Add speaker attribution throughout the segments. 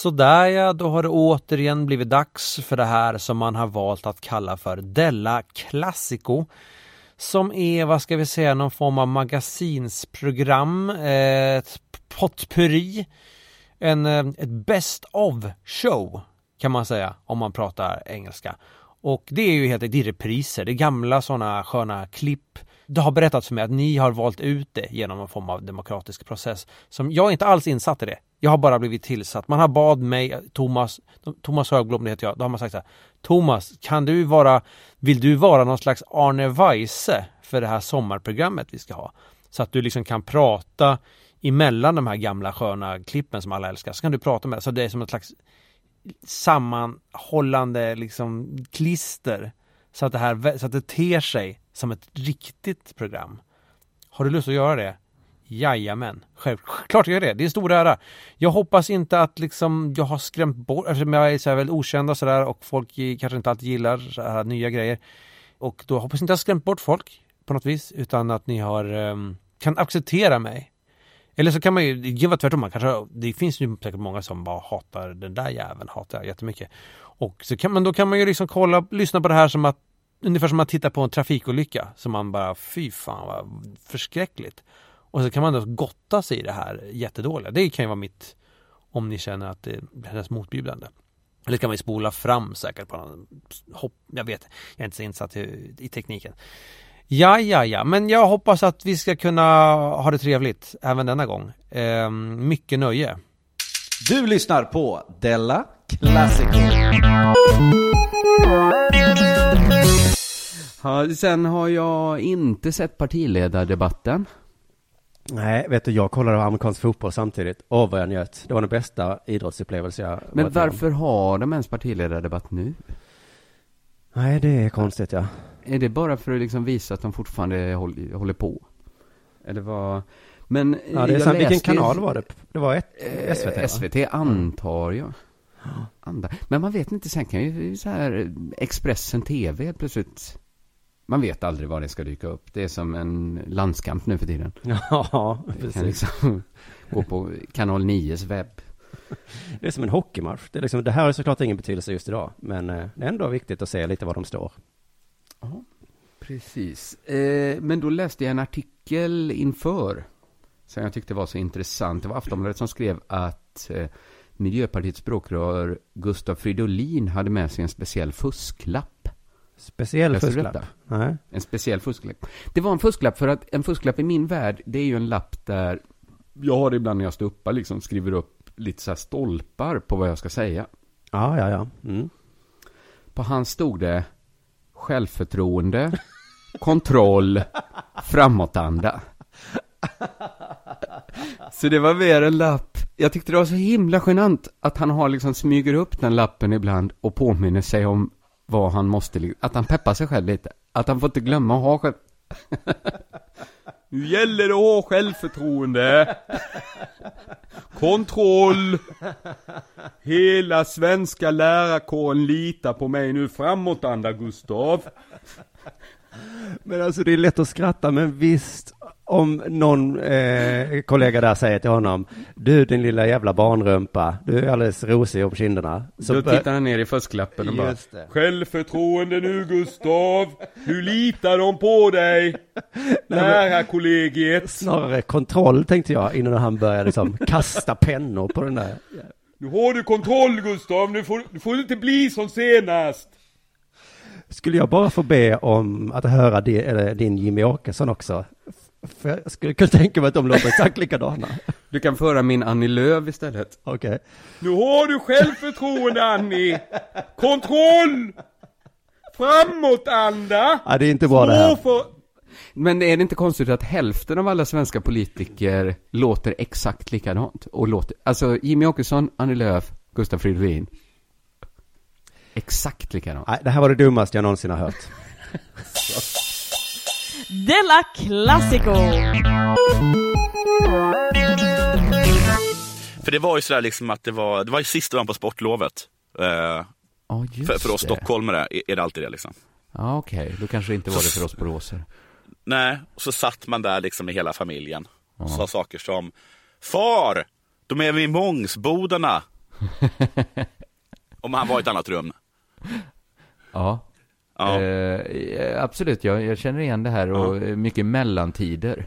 Speaker 1: Sådär ja, då har det återigen blivit dags för det här som man har valt att kalla för Della Classico. Som är, vad ska vi säga, någon form av magasinsprogram, eh, ett potpurri, en, eh, ett best of show kan man säga om man pratar engelska. Och det är ju helt enkelt, det är repriser, det är gamla sådana sköna klipp. Det har berättats för mig att ni har valt ut det genom en form av demokratisk process. Som jag är inte alls insatt i det. Jag har bara blivit tillsatt. Man har bad mig, Thomas, Thomas Högblom det heter jag, då har man sagt så här, Thomas, kan du vara, vill du vara någon slags Arne Weise för det här sommarprogrammet vi ska ha? Så att du liksom kan prata emellan de här gamla sköna klippen som alla älskar. Så kan du prata med, så det är som ett slags sammanhållande liksom klister. Så att det här, så att det ter sig som ett riktigt program. Har du lust att göra det? Jajamän, självklart jag det. Det är en stor ära. Jag hoppas inte att liksom jag har skrämt bort, eftersom jag är så här väldigt okänd och sådär och folk kanske inte alltid gillar så här nya grejer. Och då hoppas jag inte att jag har skrämt bort folk på något vis, utan att ni har, um, kan acceptera mig. Eller så kan man ju, det var tvärtom, man kanske, det finns ju säkert många som bara hatar den där jäveln, hatar jag jättemycket. Och så kan man, då kan man ju liksom kolla, lyssna på det här som att, ungefär som att titta på en trafikolycka, som man bara, fy fan vad förskräckligt. Och så kan man då gotta sig i det här jättedåliga. Det kan ju vara mitt, om ni känner att det känns motbjudande. Eller kan man ju spola fram säkert på någon hopp, jag vet, jag är inte så insatt i, i tekniken. Ja, ja, ja, men jag hoppas att vi ska kunna ha det trevligt även denna gång. Eh, mycket nöje.
Speaker 2: Du lyssnar på Della Classico.
Speaker 3: Ja, sen har jag inte sett partiledardebatten.
Speaker 4: Nej, vet du, jag kollade amerikansk fotboll samtidigt. Åh, vad jag njöt. Det var den bästa idrottsupplevelse jag
Speaker 3: Men
Speaker 4: varit med
Speaker 3: varför har de ens partiledardebatt nu?
Speaker 4: Nej, det är konstigt ja.
Speaker 3: Är det bara för att liksom visa att de fortfarande håller, på? Eller vad? Men
Speaker 4: Ja, det är sant. Vilken kanal var det? Det var ett,
Speaker 3: Eh,
Speaker 4: SVT va?
Speaker 3: SVT antar jag. Andra. Men man vet inte, sen kan ju så här Expressen TV plötsligt. Man vet aldrig var det ska dyka upp. Det är som en landskamp nu för tiden.
Speaker 4: Ja,
Speaker 3: Du kan
Speaker 4: precis.
Speaker 3: liksom gå på kanal 9s webb.
Speaker 4: Det är som en hockeymatch. Det, är liksom, det här har såklart ingen betydelse just idag. Men eh, det är ändå viktigt att se lite var de står.
Speaker 3: Precis. Eh, men då läste jag en artikel inför som jag tyckte var så intressant. Det var Aftonbladet som skrev att eh, Miljöpartiets språkrör Gustav Fridolin hade med sig en speciell fusklapp.
Speaker 4: Speciell fusklapp. Nej.
Speaker 3: En speciell fusklapp. Det var en fusklapp för att en fusklapp i min värld, det är ju en lapp där jag har det ibland när jag står uppe, liksom skriver upp lite så här stolpar på vad jag ska säga.
Speaker 4: Ja, ja, ja. Mm.
Speaker 3: På hans stod det självförtroende, kontroll, framåtanda. Så det var mer en lapp. Jag tyckte det var så himla genant att han har liksom smyger upp den lappen ibland och påminner sig om vad han måste, att han peppar sig själv lite. Att han får inte glömma att ha själv... Nu gäller det att ha självförtroende. Kontroll. Hela svenska lärarkåren litar på mig nu. Framåtanda, Gustav.
Speaker 4: Men alltså det är lätt att skratta, men visst om någon eh, kollega där säger till honom, du din lilla jävla barnrumpa, du är alldeles rosig om kinderna.
Speaker 3: Så
Speaker 4: bör-
Speaker 3: tittar han ner i fusklappen och bara
Speaker 4: det.
Speaker 3: Självförtroende nu Gustav. Nu litar de på dig. Lärarkollegiet.
Speaker 4: Snarare kontroll tänkte jag innan han började liksom kasta pennor på den där.
Speaker 3: Nu har du kontroll Gustav. Nu får, nu får det inte bli som senast.
Speaker 4: Skulle jag bara få be om att höra din, din Jimmy Åkesson också? För jag skulle kunna tänka mig att de låter exakt likadana.
Speaker 3: Du kan föra min Annie Lööf istället.
Speaker 4: Okej.
Speaker 3: Nu har du självförtroende Annie. Kontroll! Framåtanda!
Speaker 4: Ja, det är inte bra det här.
Speaker 3: För... Men är det inte konstigt att hälften av alla svenska politiker låter exakt likadant? Och låter, alltså Jimmy Åkesson, Annie Lööf, Gustaf Fridolin. Exakt likadant.
Speaker 4: Nej, det här var det dummaste jag någonsin har hört.
Speaker 5: Della Classico!
Speaker 6: För det var ju sådär liksom att det var, det var ju sista dagen på sportlovet. Eh,
Speaker 3: just
Speaker 6: för, för oss
Speaker 3: det.
Speaker 6: stockholmare är, det alltid det liksom.
Speaker 3: Ja, okej. Då kanske det inte var det för oss boråsare.
Speaker 6: Nej, och så satt man där liksom med hela familjen. Och sa saker som Far! De är vid Mångsbodarna. Om han var i ett annat rum.
Speaker 3: Ja.
Speaker 6: Ja.
Speaker 3: Eh, absolut, jag, jag känner igen det här och eh, mycket mellantider.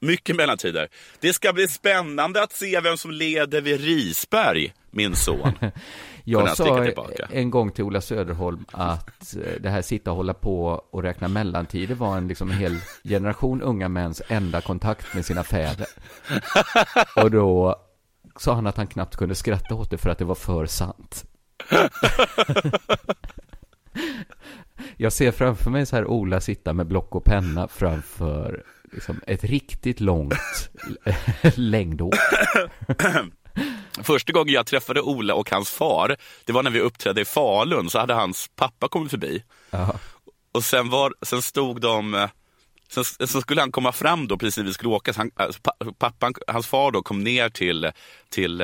Speaker 6: Mycket mellantider. Det ska bli spännande att se vem som leder vid Risberg, min son.
Speaker 3: Jag sa en gång till Ola Söderholm att eh, det här sitta och hålla på och räkna mellantider var en liksom hel generation unga mäns enda kontakt med sina fäder. Och då sa han att han knappt kunde skratta åt det för att det var för sant. Jag ser framför mig så här Ola sitta med block och penna framför liksom ett riktigt långt längdåk.
Speaker 6: Första gången jag träffade Ola och hans far, det var när vi uppträdde i Falun, så hade hans pappa kommit förbi.
Speaker 3: Ja.
Speaker 6: Och sen, var, sen stod de, sen, sen skulle han komma fram då precis när vi skulle åka. Så han, alltså, pa- pappan, hans far då kom ner till, till,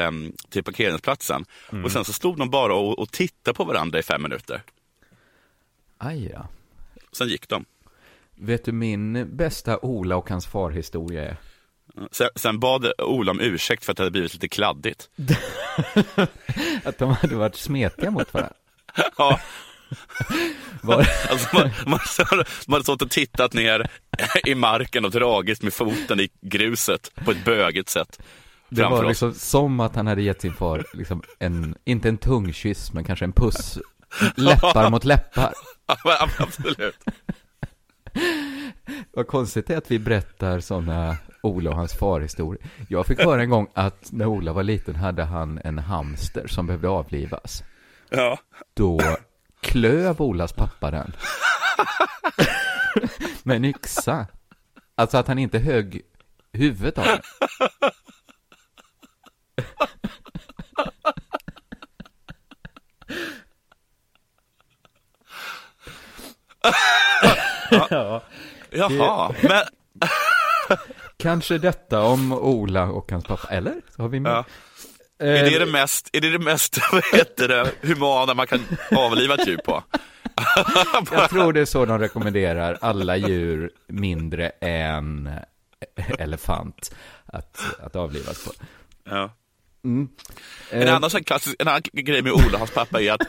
Speaker 6: till parkeringsplatsen. Och sen så stod de bara och, och tittade på varandra i fem minuter.
Speaker 3: Aj ja.
Speaker 6: Sen gick de.
Speaker 3: Vet du min bästa Ola och hans farhistoria är?
Speaker 6: Sen, sen bad Ola om ursäkt för att det hade blivit lite kladdigt.
Speaker 3: Att de hade varit smetiga mot varandra.
Speaker 6: Ja,
Speaker 3: Var,
Speaker 6: alltså man, man, man hade stått och tittat ner i marken och dragit med foten i gruset på ett bögigt sätt.
Speaker 3: det var
Speaker 6: oss.
Speaker 3: liksom som att han hade gett sin far, liksom en, inte en tungkyss, men kanske en puss. Läppar mot läppar.
Speaker 6: Ja, absolut.
Speaker 3: Vad konstigt det är att vi berättar sådana Ola och hans farhistorier. Jag fick höra en gång att när Ola var liten hade han en hamster som behövde avlivas.
Speaker 6: Ja.
Speaker 3: Då klöv Olas pappa den. Med en yxa. Alltså att han inte högg huvudet av den.
Speaker 6: Jaha, men
Speaker 3: Kanske detta om Ola och hans pappa, eller? Så har vi med.
Speaker 6: Ja. är det det mest, är det det mest vad heter det, humana man kan avliva ett djur på?
Speaker 3: Jag tror det är så de rekommenderar alla djur mindre än elefant att, att avlivas på.
Speaker 6: Ja.
Speaker 3: Mm.
Speaker 6: En
Speaker 3: Eh,
Speaker 6: annan klassisk, en annan grej med Ola och hans pappa är att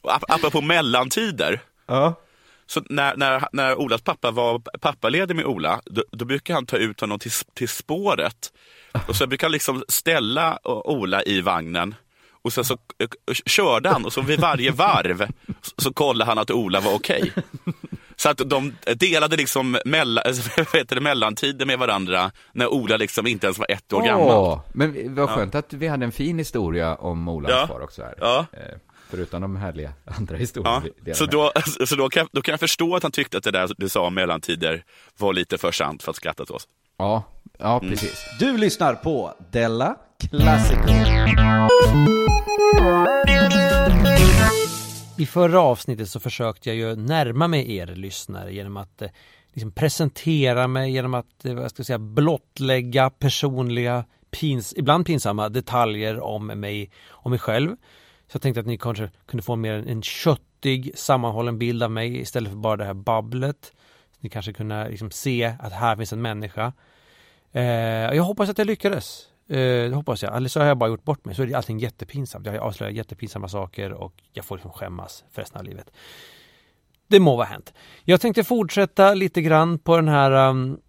Speaker 6: Och ap- apropå mellantider.
Speaker 3: Ja.
Speaker 6: Så när, när, när Olas pappa var pappaledig med Ola, då, då brukar han ta ut honom till, till spåret. Och så brukar han liksom ställa O- Ola i vagnen. Och sen så eh, körde han och så vid varje varv så, kollade han att Ola var okej. Så att de delade liksom mellan, det, mellantider med varandra när Ola liksom inte ens var ett år gammal.
Speaker 3: Åh, men vad skönt att vi hade en fin historia om Olas
Speaker 6: Ja.
Speaker 3: far också här.
Speaker 6: Ja.
Speaker 3: Förutom de härliga andra historierna.
Speaker 6: Ja, så då, så då, kan, då kan jag förstå att han tyckte att det där du sa om mellantider var lite för sant för att skratta åt oss.
Speaker 3: Ja, ja
Speaker 6: Mm.
Speaker 3: precis.
Speaker 2: Du lyssnar på Della Classico.
Speaker 1: I förra avsnittet så försökte jag ju närma mig er lyssnare genom att eh, liksom presentera mig, genom att eh, vad ska jag säga, blottlägga personliga, pins, ibland pinsamma detaljer om mig, om mig själv. Så jag tänkte att ni kanske kunde få mer en köttig, sammanhållen bild av mig istället för bara det här babblet. Ni kanske kunde liksom se att här finns en människa. Eh, jag hoppas att jag lyckades. Eh, det hoppas jag. Eller så har jag bara gjort bort mig. Så är det allting jättepinsamt. Jag har avslöjat jättepinsamma saker och jag får liksom skämmas för resten av livet. Det må vara hänt. Jag tänkte fortsätta lite grann på den här um,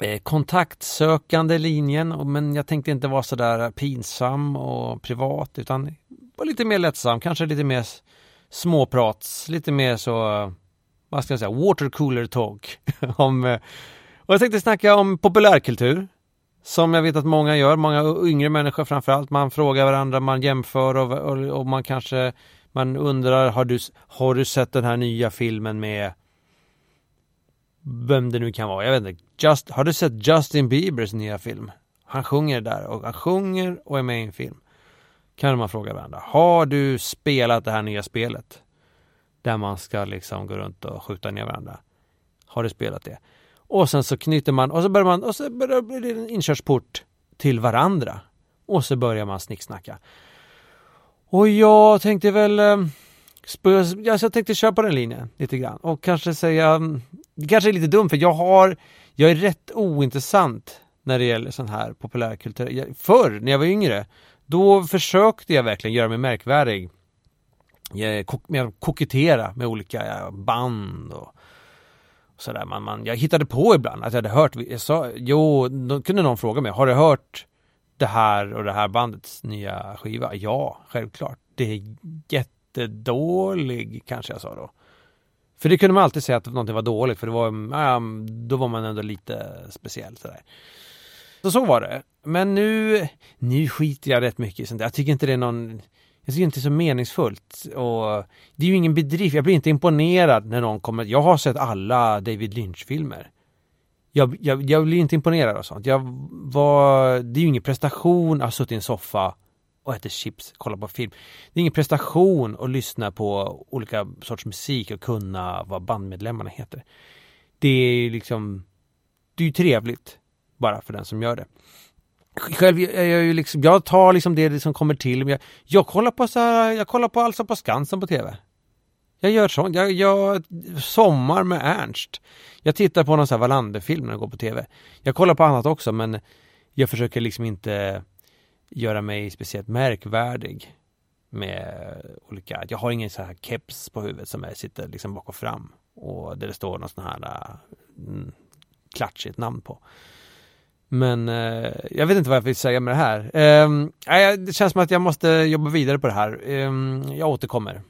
Speaker 1: eh, kontaktsökande linjen. Men jag tänkte inte vara sådär pinsam och privat utan var lite mer lättsam. Kanske lite mer småprats. Lite mer så, vad ska jag säga, watercooler talk. om, eh, och jag tänkte snacka om populärkultur. Som jag vet att många gör, många yngre människor framförallt. Man frågar varandra, man jämför och, och, och man kanske Man undrar, har du, har du sett den här nya filmen med vem det nu kan vara, jag vet inte. Just, har du sett Justin Biebers nya film? Han sjunger där och han sjunger och är med i en film. Kan man fråga varandra. Har du spelat det här nya spelet? Där man ska liksom gå runt och skjuta ner varandra. Har du spelat det? Och sen så knyter man och så börjar man och så börjar blir det en inkörsport till varandra. Och så börjar man snicksnacka. Och jag tänkte väl ehm, jag tänkte köra på den linjen lite grann och kanske säga mm, det kanske är lite dumt för jag har jag är rätt ointressant när det gäller sån här populärkultur. Förr när jag var yngre då försökte jag verkligen göra mig märkvärdig. Jag, med att kokettera med olika band och sådär. Man, man, jag hittade på ibland att jag hade hört, jag sa, jo, då kunde någon fråga mig, har du hört det här och det här bandets nya skiva? Ja, självklart. Det är jättedålig, kanske jag sa då. För det kunde man alltid säga att någonting var dåligt, för det var, äh, då var man ändå lite speciell sådär. Så så var det. Men nu, nu skiter jag rätt mycket i sånt där. Jag tycker inte det är någon, jag tycker inte det är så meningsfullt. Och det är ju ingen bedrift, jag blir inte imponerad när någon kommer, jag har sett alla David Lynch-filmer. Jag, jag, jag blir inte imponerad av sånt. Jag var, det är ju ingen prestation att sitta i en soffa och äta chips, kolla på film. Det är ingen prestation att lyssna på olika sorts musik och kunna vad bandmedlemmarna heter. Det är liksom, det är ju trevligt bara för den som gör det. Själv är jag ju liksom, jag tar liksom det som kommer till mig. Jag, jag kollar på så här, jag kollar på Allsång på Skansen på TV. Jag gör sånt. Jag, jag sommar med Ernst. Jag tittar på någon sån här Wallander-film när jag går på TV. Jag kollar på annat också men jag försöker liksom inte göra mig speciellt märkvärdig med olika, jag har ingen så här keps på huvudet som jag sitter liksom bak och fram och där det står någon sån här mm, klatschigt namn på. Men eh, jag vet inte vad jag vill säga med det här. Eh, nej, det känns som att jag måste jobba vidare på det här. Eh, jag återkommer.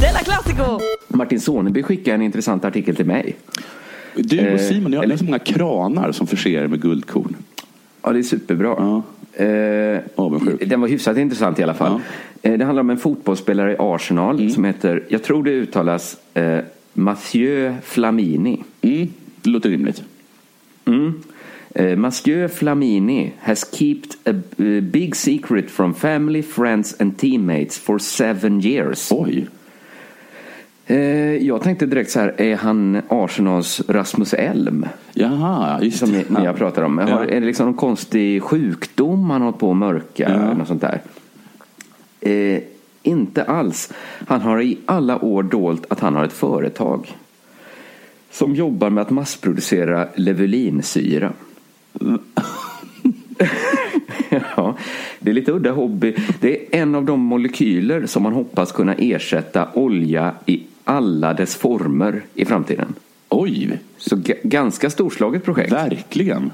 Speaker 5: Della Classico!
Speaker 3: Martin Soneby skickade en intressant artikel till mig.
Speaker 6: Du
Speaker 3: Eh,
Speaker 6: och Simon, ni har
Speaker 3: eller-
Speaker 6: så många kranar som förser er med guldkorn.
Speaker 3: Ja, det är superbra.
Speaker 6: Ja.
Speaker 3: Eh,
Speaker 6: Avundsjuk.
Speaker 3: den var hyfsat intressant i alla fall. Eh, det handlar om en fotbollsspelare i Arsenal
Speaker 6: Mm.
Speaker 3: som heter, jag tror det uttalas eh, Mathieu Flamini.
Speaker 6: Mm, det låter rimligt.
Speaker 3: Mm. Eh, Mathieu Flamini has kept a big secret from family, friends and teammates for seven years.
Speaker 6: Oj.
Speaker 3: Eh, jag tänkte direkt så här, är han Arsenals Rasmus Elm?
Speaker 6: Jaha, just
Speaker 3: Som ni, ni har pratat om. Har,
Speaker 6: Ja.
Speaker 3: Är det liksom någon konstig sjukdom han har på att mörka?
Speaker 6: Ja.
Speaker 3: Eller något sånt där? Eh, inte alls. Han har i alla år dolt att han har ett företag. Som jobbar med att massproducera levulinsyra. ja, det är lite udda hobby. Det är en av de molekyler som man hoppas kunna ersätta olja i alla dess former i framtiden.
Speaker 6: Oj,
Speaker 3: Så ganska storslaget projekt.
Speaker 6: verkligen.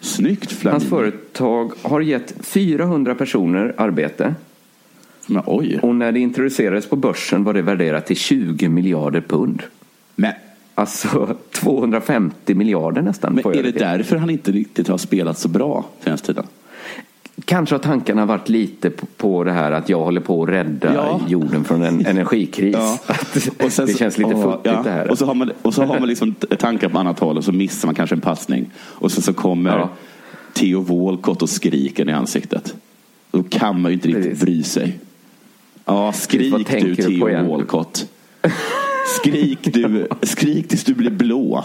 Speaker 6: Snyggt
Speaker 3: Hans
Speaker 6: Flamini.
Speaker 3: företag har gett 400 personer arbete
Speaker 6: Men oj.
Speaker 3: och när det introducerades på börsen var det värderat till 20 miljarder pund.
Speaker 6: Men,
Speaker 3: Alltså 250 miljarder nästan.
Speaker 6: men är det därför han inte riktigt har spelat så bra senaste tiden?
Speaker 3: Kanske har tankarna varit lite på, det här att jag håller på att rädda
Speaker 6: Ja.
Speaker 3: jorden från en energikris.
Speaker 6: Ja. Och sen
Speaker 3: det känns lite futtigt
Speaker 6: ja.
Speaker 3: det här.
Speaker 6: Och så har man, och så har man liksom tankar på annat håll och så missar man kanske en passning. Och sen så kommer
Speaker 3: Ja.
Speaker 6: Theo Walcott och skriker i ansiktet. Då kan man ju inte riktigt
Speaker 3: Precis.
Speaker 6: bry sig. Ja, skrik du Theo? Walcott. Skrik, du, skrik tills du blir blå.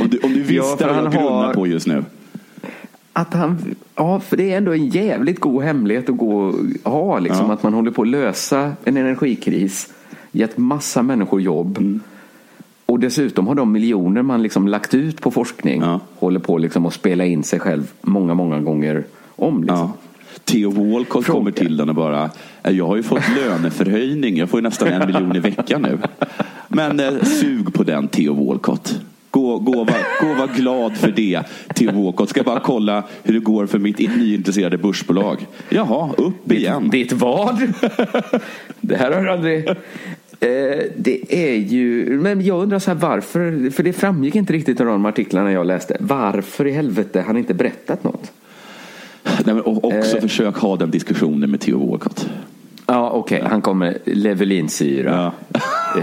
Speaker 6: Om du, om du visste vad jag grunnar
Speaker 3: har-
Speaker 6: på just nu.
Speaker 3: Att han, ja, för det är ändå en jävligt god hemlighet att gå och ha. Liksom,
Speaker 6: Ja.
Speaker 3: Att man håller på att lösa en energikris. Gett massa människor jobb.
Speaker 6: Mm.
Speaker 3: Och dessutom har de miljoner man liksom lagt ut på forskning.
Speaker 6: Ja.
Speaker 3: Håller på liksom att spela in sig själv många, många gånger om. Liksom.
Speaker 6: Ja. Theo Walcott
Speaker 3: Fråga.
Speaker 6: kommer till den och bara, "Eh, jag har ju fått löneförhöjning, jag får ju nästan en miljon i veckan nu. Men eh, sug på den Theo Walcott. Gå, gå, var, gå var glad för det, Theo Walcott. Ska bara kolla hur det går för mitt nyintresserade börsbolag. Jaha, upp igen.
Speaker 3: Ditt vad? det här har du aldrig... Eh, det är ju... Men jag undrar så här varför, för det framgick inte riktigt av de artiklarna jag läste. Varför i helvete har han inte berättat något?
Speaker 6: Nej, och också
Speaker 3: Eh.
Speaker 6: försök ha den diskussionen med Theo Walcott.
Speaker 3: Ja, okej, han kommer Levelinsyra.
Speaker 6: Ja.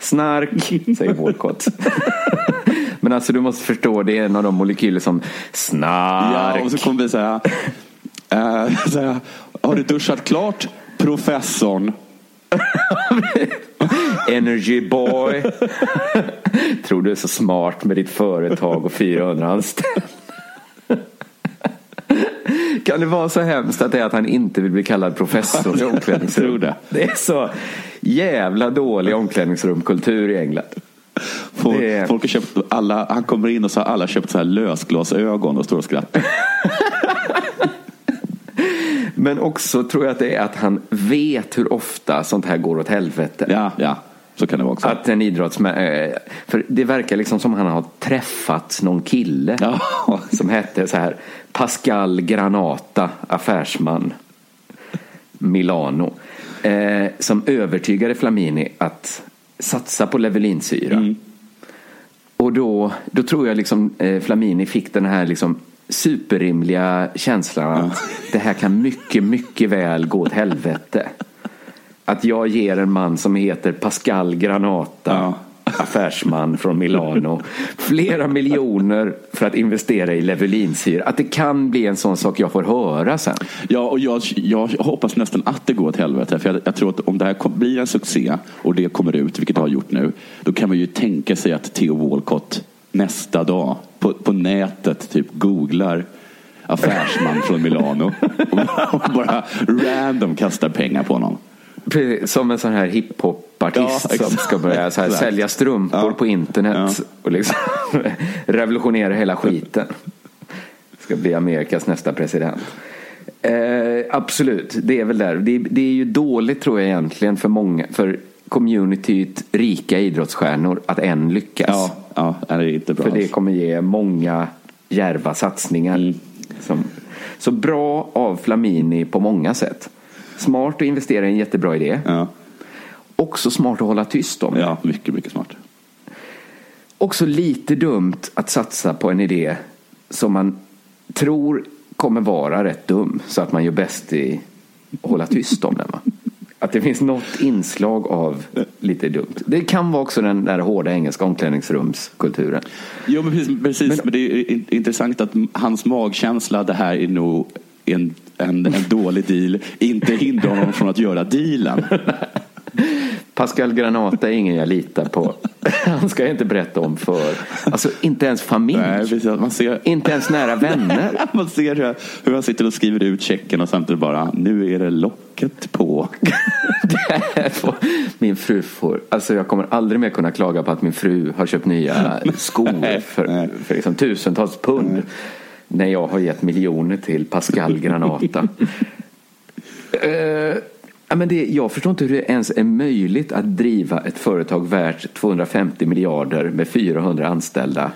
Speaker 3: Snark, säger Walcott. Men alltså du måste förstå, det är en av de molekyler som snark.
Speaker 6: Ja, och så kommer vi säga, eh, säga, har du duschat klart professorn?
Speaker 3: Energy boy. Tror du är så smart med ditt företag och 400 anställda. Kan det vara så hemskt att det är att han inte vill bli kallad professor i omklädningsrum?
Speaker 6: Det.
Speaker 3: Det är så jävla dålig omklädningsrumkultur i England.
Speaker 6: Folk,
Speaker 3: Det
Speaker 6: folk har köpt, alla, han kommer in och så har alla köpt så här lösglasögon och står och skrattar.
Speaker 3: Men också tror jag att det är att han vet hur ofta sånt här går åt helvete.
Speaker 6: Ja, ja, så kan det vara också.
Speaker 3: Att en idrottsman, eh, för det verkar liksom som han har träffat någon kille
Speaker 6: Ja.
Speaker 3: som hette så här Pascal Granata, affärsman, Milano. Eh, som övertygade Flamini att satsa på Levelinsyra. Och då, då tror jag liksom eh, Flamini fick den här liksom superrimliga känslan att det här kan mycket, mycket väl gå åt helvete. Att jag ger en man som heter Pascal Granata,
Speaker 6: Ja.
Speaker 3: affärsman från Milano, flera miljoner för att investera i Levelinsyra. Att det kan bli en sån sak jag får höra sen.
Speaker 6: Ja, och jag, jag hoppas nästan att det går åt helvete. För jag, jag tror att om det här blir en succé och det kommer ut, vilket det har gjort nu, då kan man ju tänka sig att Theo Walcott nästa dag på, på nätet typ googlar affärsman från Milano och bara random kastar pengar på honom.
Speaker 3: Som en sån här hiphopartist
Speaker 6: Ja,
Speaker 3: som ska börja så här, sälja strumpor
Speaker 6: Ja.
Speaker 3: på internet
Speaker 6: Ja.
Speaker 3: och liksom revolutionera hela skiten. Ska bli Amerikas nästa president. Eh, absolut, det är väl där. Det, det är ju dåligt tror jag egentligen för många, för communityt rika idrottsstjärnor att än lyckas.
Speaker 6: Ja, ja det är inte bra.
Speaker 3: För det kommer ge många djärva satsningar.
Speaker 6: Mm.
Speaker 3: Som, så bra av Flamini på många sätt. Smart att investera i en jättebra idé.
Speaker 6: Ja,
Speaker 3: Också smart att hålla tyst om.
Speaker 6: ja, mycket, mycket smart.
Speaker 3: Också lite dumt att satsa på en idé som man tror kommer vara rätt dum. Så att man gör bäst i att hålla tyst om den. Va? Att det finns något inslag av lite dumt. Det kan vara också den där hårda engelska omklädningsrumskulturen.
Speaker 6: Jo, men precis. precis men, det är in- intressant att hans magkänsla, det här är nog en, en, en dålig deal, inte hindrar honom från att göra dealen.
Speaker 3: Pascal Granata är ingen jag litar på. Han ska jag inte berätta om för, alltså inte ens familj.
Speaker 6: Nej, precis. Man ser,
Speaker 3: Inte ens nära vänner.
Speaker 6: man ser hur, hur han sitter och skriver ut checken och samtidigt bara, nu är det locket på.
Speaker 3: Får min fru får, alltså jag kommer aldrig mer kunna klaga på att min fru har köpt nya skor
Speaker 6: Nej,
Speaker 3: för,
Speaker 6: nej.
Speaker 3: för liksom tusentals pund. När jag har gett miljoner till Pascal Granata. Ja, men det, jag förstår inte hur det ens är möjligt att driva ett företag värt 250 miljarder med 400 anställda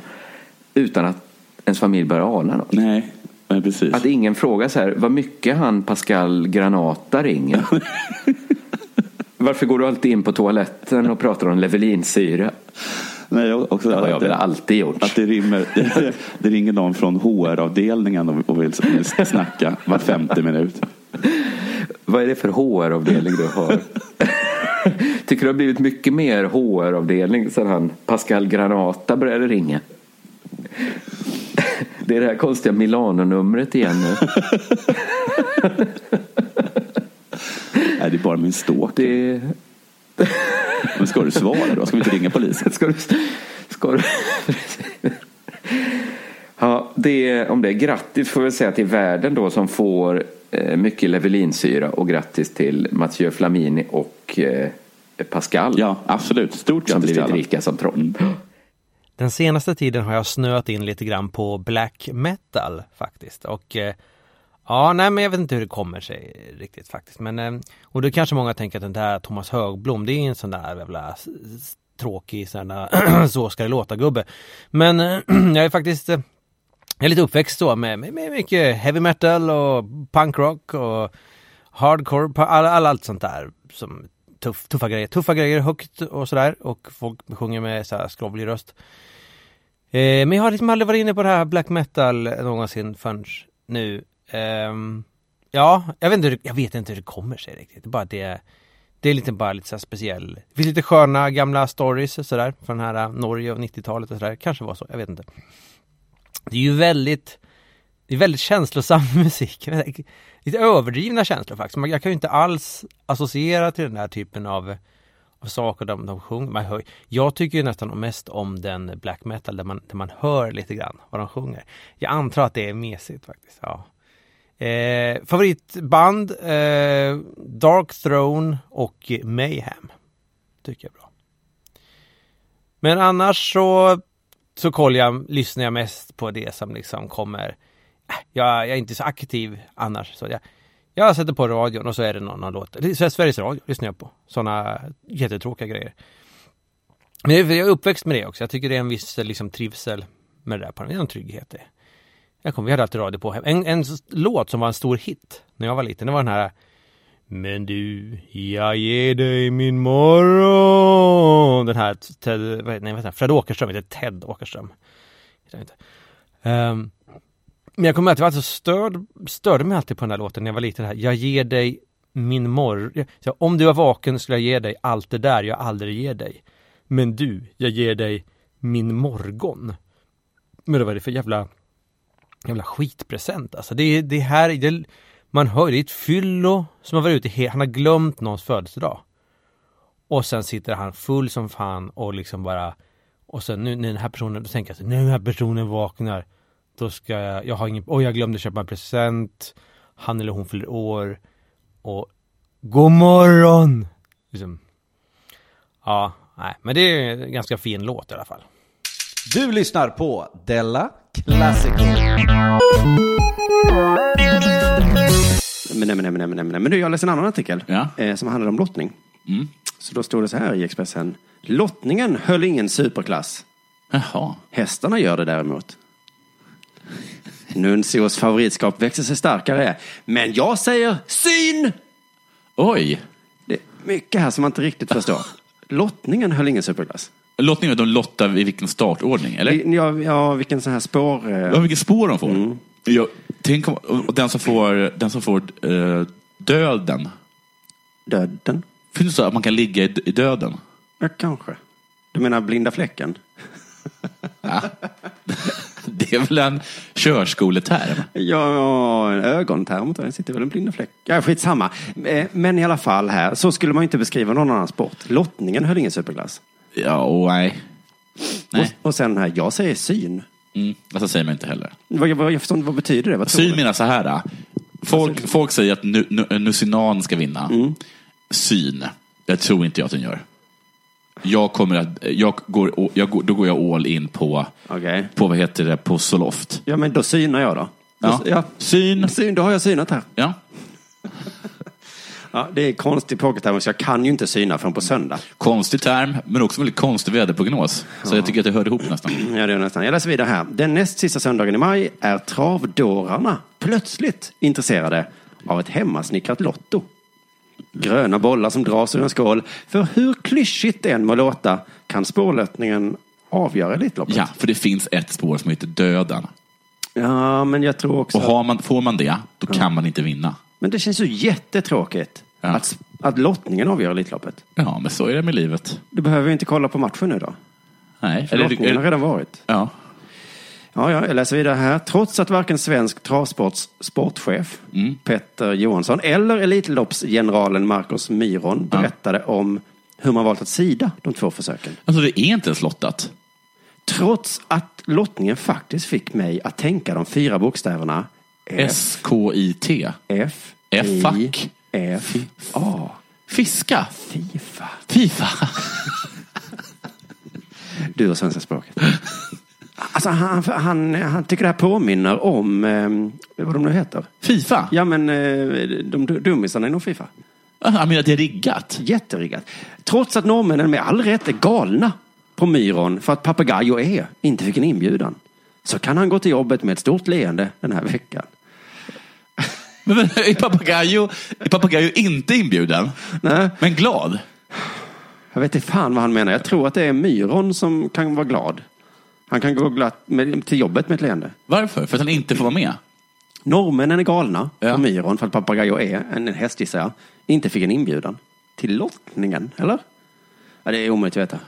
Speaker 3: utan att ens familj börjar ana något.
Speaker 6: Nej, men precis.
Speaker 3: Att ingen frågar så här, vad mycket han Pascal Granata ringer. Varför går du alltid in på toaletten och pratar om Levelinsyra?
Speaker 6: Nej, jag- också,
Speaker 3: Det har jag väl
Speaker 6: det-
Speaker 3: alltid gjort.
Speaker 6: Att det, rimmer, det ringer någon från HR-avdelningen och och vill vill snacka var femte minut.
Speaker 3: Vad är det för HR-avdelning du har? Tycker du har blivit mycket mer HR-avdelning sedan han Pascal Granata började ringa? Det är det här konstiga Milano-numret igen nu.
Speaker 6: Nej, det är bara min stalk.
Speaker 3: Det...
Speaker 6: Men ska du svara då? Ska vi inte ringa polisen?
Speaker 3: Ska du... Ska du... Ja, det, om det är grattis får vi säga till världen då som får eh, mycket Levelinsyra och grattis till Mathieu Flamini och eh, Pascal
Speaker 6: Ja, absolut. Stort
Speaker 3: som
Speaker 6: grattis till
Speaker 3: blivit
Speaker 6: alla.
Speaker 3: rika som troll.
Speaker 1: Den senaste tiden har jag snöat in lite grann på black metal faktiskt. Och eh, ja, nej men jag vet inte hur det kommer sig riktigt faktiskt. Men, eh, och då kanske många tänker att den där Thomas Högblom, det är en sån där jävla tråkig sån där så ska det låta gubbe. Men eh, jag är faktiskt eh, jag är lite uppväxt då med, med, med mycket heavy metal och punkrock och hardcore, all, all, allt sånt där som tuff, tuffa grejer. Tuffa grejer högt och sådär och folk sjunger med så här skrovlig röst. Eh, men jag har liksom aldrig varit inne på det här black metal någonsin förrän nu. Um, Ja, jag vet, inte, jag vet inte hur det kommer sig riktigt. Det är bara det det är lite, bara lite så här speciell. Det finns lite sköna gamla stories och sådär från den här äh, Norge och 90-talet och sådär. Kanske var så, jag vet inte. Det är ju väldigt, det är väldigt känslosam musik. Lite överdrivna känslor faktiskt. Jag kan ju inte alls associera till den här typen av, av saker de, de sjunger. Man hör, jag tycker ju nästan mest om den black metal där man, där man hör lite grann vad de sjunger. Jag antar att det är mesigt faktiskt. Ja. Eh, favoritband eh, Dark Throne och Mayhem. Tycker jag är bra. Men annars så så kollar jag, lyssnar jag mest på det som liksom kommer. Äh, jag, jag är inte så aktiv annars. Så jag, jag sätter på radion och så är det någon, någon låt. Sveriges Radio lyssnar jag på. Sådana jättetråkiga grejer. Men jag är uppväxt med det också. Jag tycker det är en viss liksom, trivsel med det där. På det är en trygghet det. Jag kommer, vi hade alltid radio på hem. En, en låt som var en stor hit när jag var liten, det var den här Men du, jag ger dig min morgon. Den här, Ted, nej, vad heter? Fred Åkerström, heter Ted Åkerström. Inte. Um, men jag kommer ihåg att jag så störd, störde mig alltid på den här låten när jag var liten. Här. Jag ger dig min morgon. Om du var vaken skulle jag ge dig allt det där jag aldrig ger dig. Men du, jag ger dig min morgon. Men vad är det för jävla jävla skitpresent alltså. Det är det här, det, man hör det är ett fyllo som har varit ute, he- han har glömt någons födelsedag. Och sen sitter han full som fan och liksom bara och sen nu när den här personen, då tänker jag så, när den här personen vaknar då ska jag, jag har ingen, oj jag glömde köpa en present han eller hon fyller år och god morgon! Liksom. Ja, nej, men det är en ganska fin låt i alla fall.
Speaker 2: Du lyssnar på Della Classical.
Speaker 4: Men nej, men nej, men nej, men nej, men du, jag läste en annan artikel
Speaker 6: Ja.
Speaker 4: eh, som handlade om lottning.
Speaker 6: Mm.
Speaker 4: Så då står det så här i Expressen. Lottningen höll ingen superklass.
Speaker 6: Jaha.
Speaker 4: Hästarna gör det däremot. Nuncios favoritskap växer sig starkare. Men jag säger syn!
Speaker 6: Oj.
Speaker 4: Det är mycket här som man inte riktigt förstår. Lottningen höll ingen superklass.
Speaker 6: Lottningen, de lottar i vilken startordning, eller?
Speaker 4: Ja, ja vilken sån här spår... eh,
Speaker 6: Ja, vilket spår de får. Jag, tänk om, och den som får, den som får eh, döden.
Speaker 4: Döden?
Speaker 6: Finns det så att man kan ligga i, i döden?
Speaker 4: Ja, kanske. Du menar blinda fläcken?
Speaker 6: Ja. Det är väl en körskoleterm?
Speaker 4: Ja, en ögonterm. Det sitter väl en blinda fläck. Ja, skitsamma. Eh, Men i alla fall här, så skulle man inte beskriva någon annan sport. Lottningen höll ingen superklass.
Speaker 6: Ja, och nej. Nej.
Speaker 4: Och, och sen här, jag säger syn.
Speaker 6: Mm, alltså säger man inte heller.
Speaker 4: Vad, vad, jag förstår inte, vad betyder det? Vad
Speaker 6: Syn menar så här. äh. Folk, folk säger att nu, nu, Nusinan ska vinna.
Speaker 4: Mm.
Speaker 6: Syn. Det tror inte jag att den gör. Jag kommer att, jag går, jag går, då går jag all in på,
Speaker 4: Okej.
Speaker 6: på vad heter det, på Soloft.
Speaker 4: Ja, men då synar jag då.
Speaker 6: Ja.
Speaker 4: Då, ja.
Speaker 6: Syn.
Speaker 4: Syn, då har jag synat här.
Speaker 6: Ja.
Speaker 4: Ja, det är konstig pokerterm, så jag kan ju inte syna förrän på söndag.
Speaker 6: Konstig term, men också väldigt konstig väderprognos. Så jag tycker att det hör ihop nästan.
Speaker 4: Ja, det är nästan. Jag läser vidare här. Den näst sista söndagen i maj är travdårarna plötsligt intresserade av ett hemmasnickrat lotto. Gröna bollar som dras ur en skål. För hur klyschigt det än må låta kan spårlottningen avgöra Elitloppet.
Speaker 6: Ja, för det finns ett spår som heter döden.
Speaker 4: ja, men jag tror också...
Speaker 6: Och man, får man det, då kan man inte vinna.
Speaker 4: Men det känns ju jättetråkigt
Speaker 6: Ja.
Speaker 4: att, att lottningen avgör Elitloppet.
Speaker 6: Ja, men så är det med livet.
Speaker 4: Du behöver ju inte kolla på matchen nu då.
Speaker 6: Nej.
Speaker 4: För lottningen har redan varit.
Speaker 6: ja.
Speaker 4: Ja, ja, jag läser vidare här. Trots att varken svensk travsports sportchef
Speaker 6: Mm.
Speaker 4: Petter Johansson eller Elitloppsgeneralen Marcus Myron berättade om hur man valt att sida de två försöken.
Speaker 6: Alltså det är inte ens lottat.
Speaker 4: Trots att lottningen faktiskt fick mig att tänka de fyra bokstäverna
Speaker 6: S-K-I-T.
Speaker 4: F,
Speaker 6: F,
Speaker 4: I,
Speaker 6: fuck.
Speaker 4: F, A.
Speaker 6: Fiska.
Speaker 4: Fifa.
Speaker 6: Fifa.
Speaker 4: Du och svenska språket. Alltså han, han, han tycker det här påminner om, eh, vad de nu heter.
Speaker 6: Fifa?
Speaker 4: Ja men eh, de dummisarna inom Fifa.
Speaker 6: Jag menar att det är riggat.
Speaker 4: Jätteriggat. Trots att norrmännen med all rätt är galna på Myron för att Papagayo E inte fick en inbjudan. Så kan han gå till jobbet med ett stort leende den här veckan.
Speaker 6: Men, är Papagayo, är Papagayo inte inbjuden?
Speaker 4: Nej,
Speaker 6: Men glad?
Speaker 4: jag vet inte fan vad han menar. Jag tror att det är Myron som kan vara glad. Han kan gå glatt med, till jobbet med ett leende.
Speaker 6: Varför? För att han inte får vara med?
Speaker 4: Norrmännen är galna,
Speaker 6: Ja.
Speaker 4: och Myron, för att Papagayo är en häst gissar jag, inte fick en inbjudan till lottningen, eller? Ja, det är omöjligt att veta.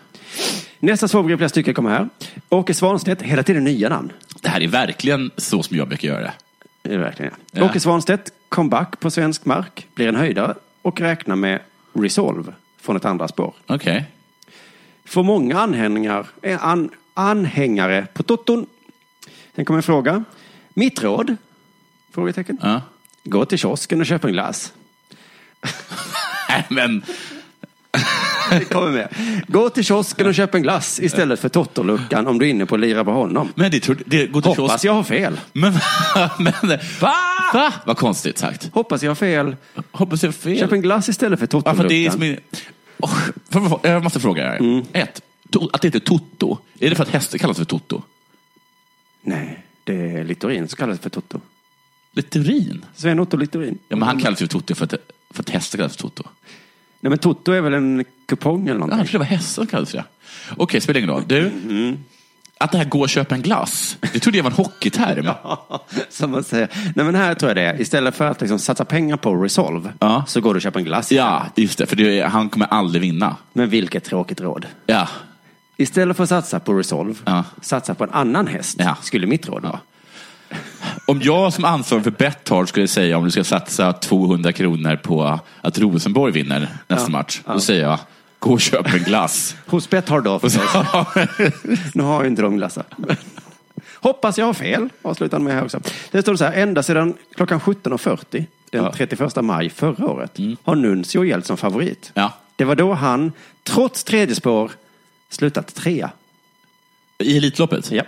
Speaker 4: Nästa svårbegrippliga stycke kommer här. Åke Svanstedt, hela tiden nya namn.
Speaker 6: Det här är verkligen så som jag brukar göra det.
Speaker 4: Det är det verkligen. Ja.
Speaker 6: Ja.
Speaker 4: Åke Svanstedt, comeback på svensk mark, blir en höjdare och räknar med Resolve från ett andra spår.
Speaker 6: Okej.
Speaker 4: Får många anhängare, eh, an, anhängare på Toton. Sen kommer en fråga. Mitt råd? Frågetecken.
Speaker 6: Ja.
Speaker 4: Gå till kiosken och köp en glass.
Speaker 6: Nej, men
Speaker 4: Det kommer med. Gå till kiosken och köp en glass istället för Totto-luckan om du är inne på att lira på honom.
Speaker 6: Men det, tror, det går till
Speaker 4: Hoppas
Speaker 6: kiosk.
Speaker 4: jag har fel.
Speaker 6: Men, men, Va? Va? Vad konstigt sagt.
Speaker 4: Hoppas jag har fel.
Speaker 6: Hoppas jag har fel.
Speaker 4: Köp en glass istället för
Speaker 6: Ja, för det är
Speaker 4: Totto-luckan.
Speaker 6: som oh, jag måste fråga här.
Speaker 4: Mm.
Speaker 6: Ett, att det heter Toto. Är det för att hästar kallas för Toto?
Speaker 4: Nej, det är Littorin som kallas för Toto.
Speaker 6: Littorin?
Speaker 4: Sven-Otto Littorin.
Speaker 6: Ja, men han kallas ju Toto för att, för att hästar kallas för Toto.
Speaker 4: Nej, men Toto är väl en kupong eller
Speaker 6: Ja,
Speaker 4: någonting?
Speaker 6: trodde det var hästar kallades det. Okej, spelar ingen roll. Du,
Speaker 4: Mm.
Speaker 6: att det här gå och köpa en glass, det trodde jag var en hockeyterm.
Speaker 4: Som man säger. Nej, men här tror jag det är. Istället för att liksom satsa pengar på Resolve
Speaker 6: Ja.
Speaker 4: så går du och köper en glass.
Speaker 6: Ja, just det. För det, han kommer aldrig vinna.
Speaker 4: Men vilket tråkigt råd.
Speaker 6: Ja,
Speaker 4: Istället för att satsa på Resolve,
Speaker 6: Ja.
Speaker 4: satsa på en annan häst.
Speaker 6: Ja.
Speaker 4: Skulle mitt råd vara.
Speaker 6: Om jag som ansvarig för Betthard skulle säga om du ska satsa 200 kronor på att Rosenborg vinner nästa match, då säger jag gå och köp en glass.
Speaker 4: Hos Betthard då förstås. Nu har ju inte de glassar. Hoppas jag har fel, avslutar han med här också. Det står så här, ända sedan klockan 17.40 den
Speaker 6: Ja. Mm.
Speaker 4: 31 maj förra året har Nuncio gällt som favorit.
Speaker 6: ja.
Speaker 4: Det var då han, trots tredje spår, slutat trea.
Speaker 6: I Elitloppet?
Speaker 4: Ja.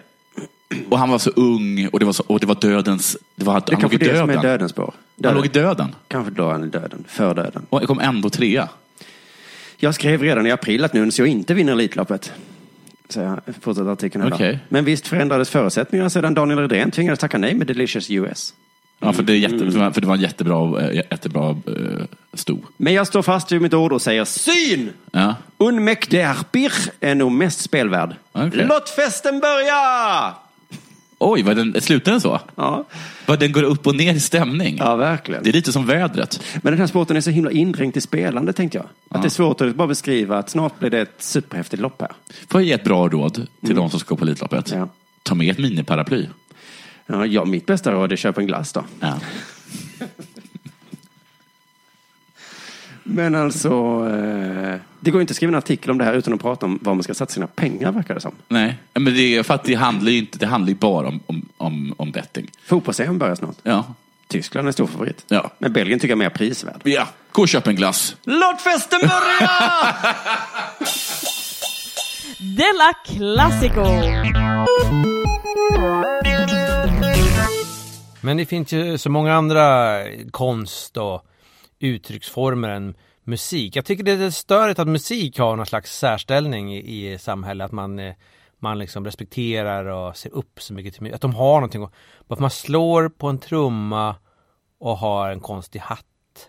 Speaker 6: Och han var så ung och det var, så, och det var dödens... Det var,
Speaker 4: Det
Speaker 6: han låg i
Speaker 4: kanske det som är
Speaker 6: döden.
Speaker 4: dödens spår.
Speaker 6: Han
Speaker 4: Döden.
Speaker 6: låg i döden.
Speaker 4: Kanske då han är döden, för döden.
Speaker 6: Och jag kom ändå trea.
Speaker 4: Jag skrev redan i april att Nuncio inte vinner Elitloppet. Så jag fortsätter artikeln här.
Speaker 6: Okej.
Speaker 4: Men visst förändrades förutsättningarna sedan Daniel Redén tvingades tacka nej med Delicious US.
Speaker 6: Ja, för, det jätte,
Speaker 4: Mm.
Speaker 6: för det var en jättebra, eh, jättebra eh, sto.
Speaker 4: Men jag står fast vid mitt ord och säger syn!
Speaker 6: Ja.
Speaker 4: Unmek der Bir är nog mest spelvärd.
Speaker 6: Okej.
Speaker 4: Låt festen börja!
Speaker 6: Oj, vad den, slutar den så?
Speaker 4: Ja,
Speaker 6: Vad den går upp och ner i stämning.
Speaker 4: ja verkligen.
Speaker 6: Det är lite som vädret.
Speaker 4: Men den här sporten är så himla indränkt i spelande tänkte jag. Att det är svårt att bara beskriva att snart blir det ett superhäftigt lopp här.
Speaker 6: Får jag ge ett bra råd till de som ska på Elitloppet?
Speaker 4: Ja.
Speaker 6: Ta med ett miniparaply.
Speaker 4: Ja, ja, mitt bästa råd är köp en glass då.
Speaker 6: Ja.
Speaker 4: Men alltså, eh, det går inte att skriva en artikel om det här utan att prata om var man ska satsa sina pengar verkar det som.
Speaker 6: Nej, men det är för att det handlar ju inte, det handlar ju bara om, om, om, om betting.
Speaker 4: Fotbolls-EM börjar snart.
Speaker 6: Ja.
Speaker 4: Tyskland är stor favorit.
Speaker 6: Ja.
Speaker 4: Men Belgien tycker jag är mer prisvärd.
Speaker 6: Ja, gå och köp en glass.
Speaker 4: Låt festen börja!
Speaker 5: Della Classico!
Speaker 1: Men det finns ju så många andra konst och uttrycksformer än musik. Jag tycker det är störigt att musik har någon slags särställning i, i samhället. Att man, eh, man liksom respekterar och ser upp så mycket till musik. Att de har någonting. Bara för man slår på en trumma och har en konstig hatt.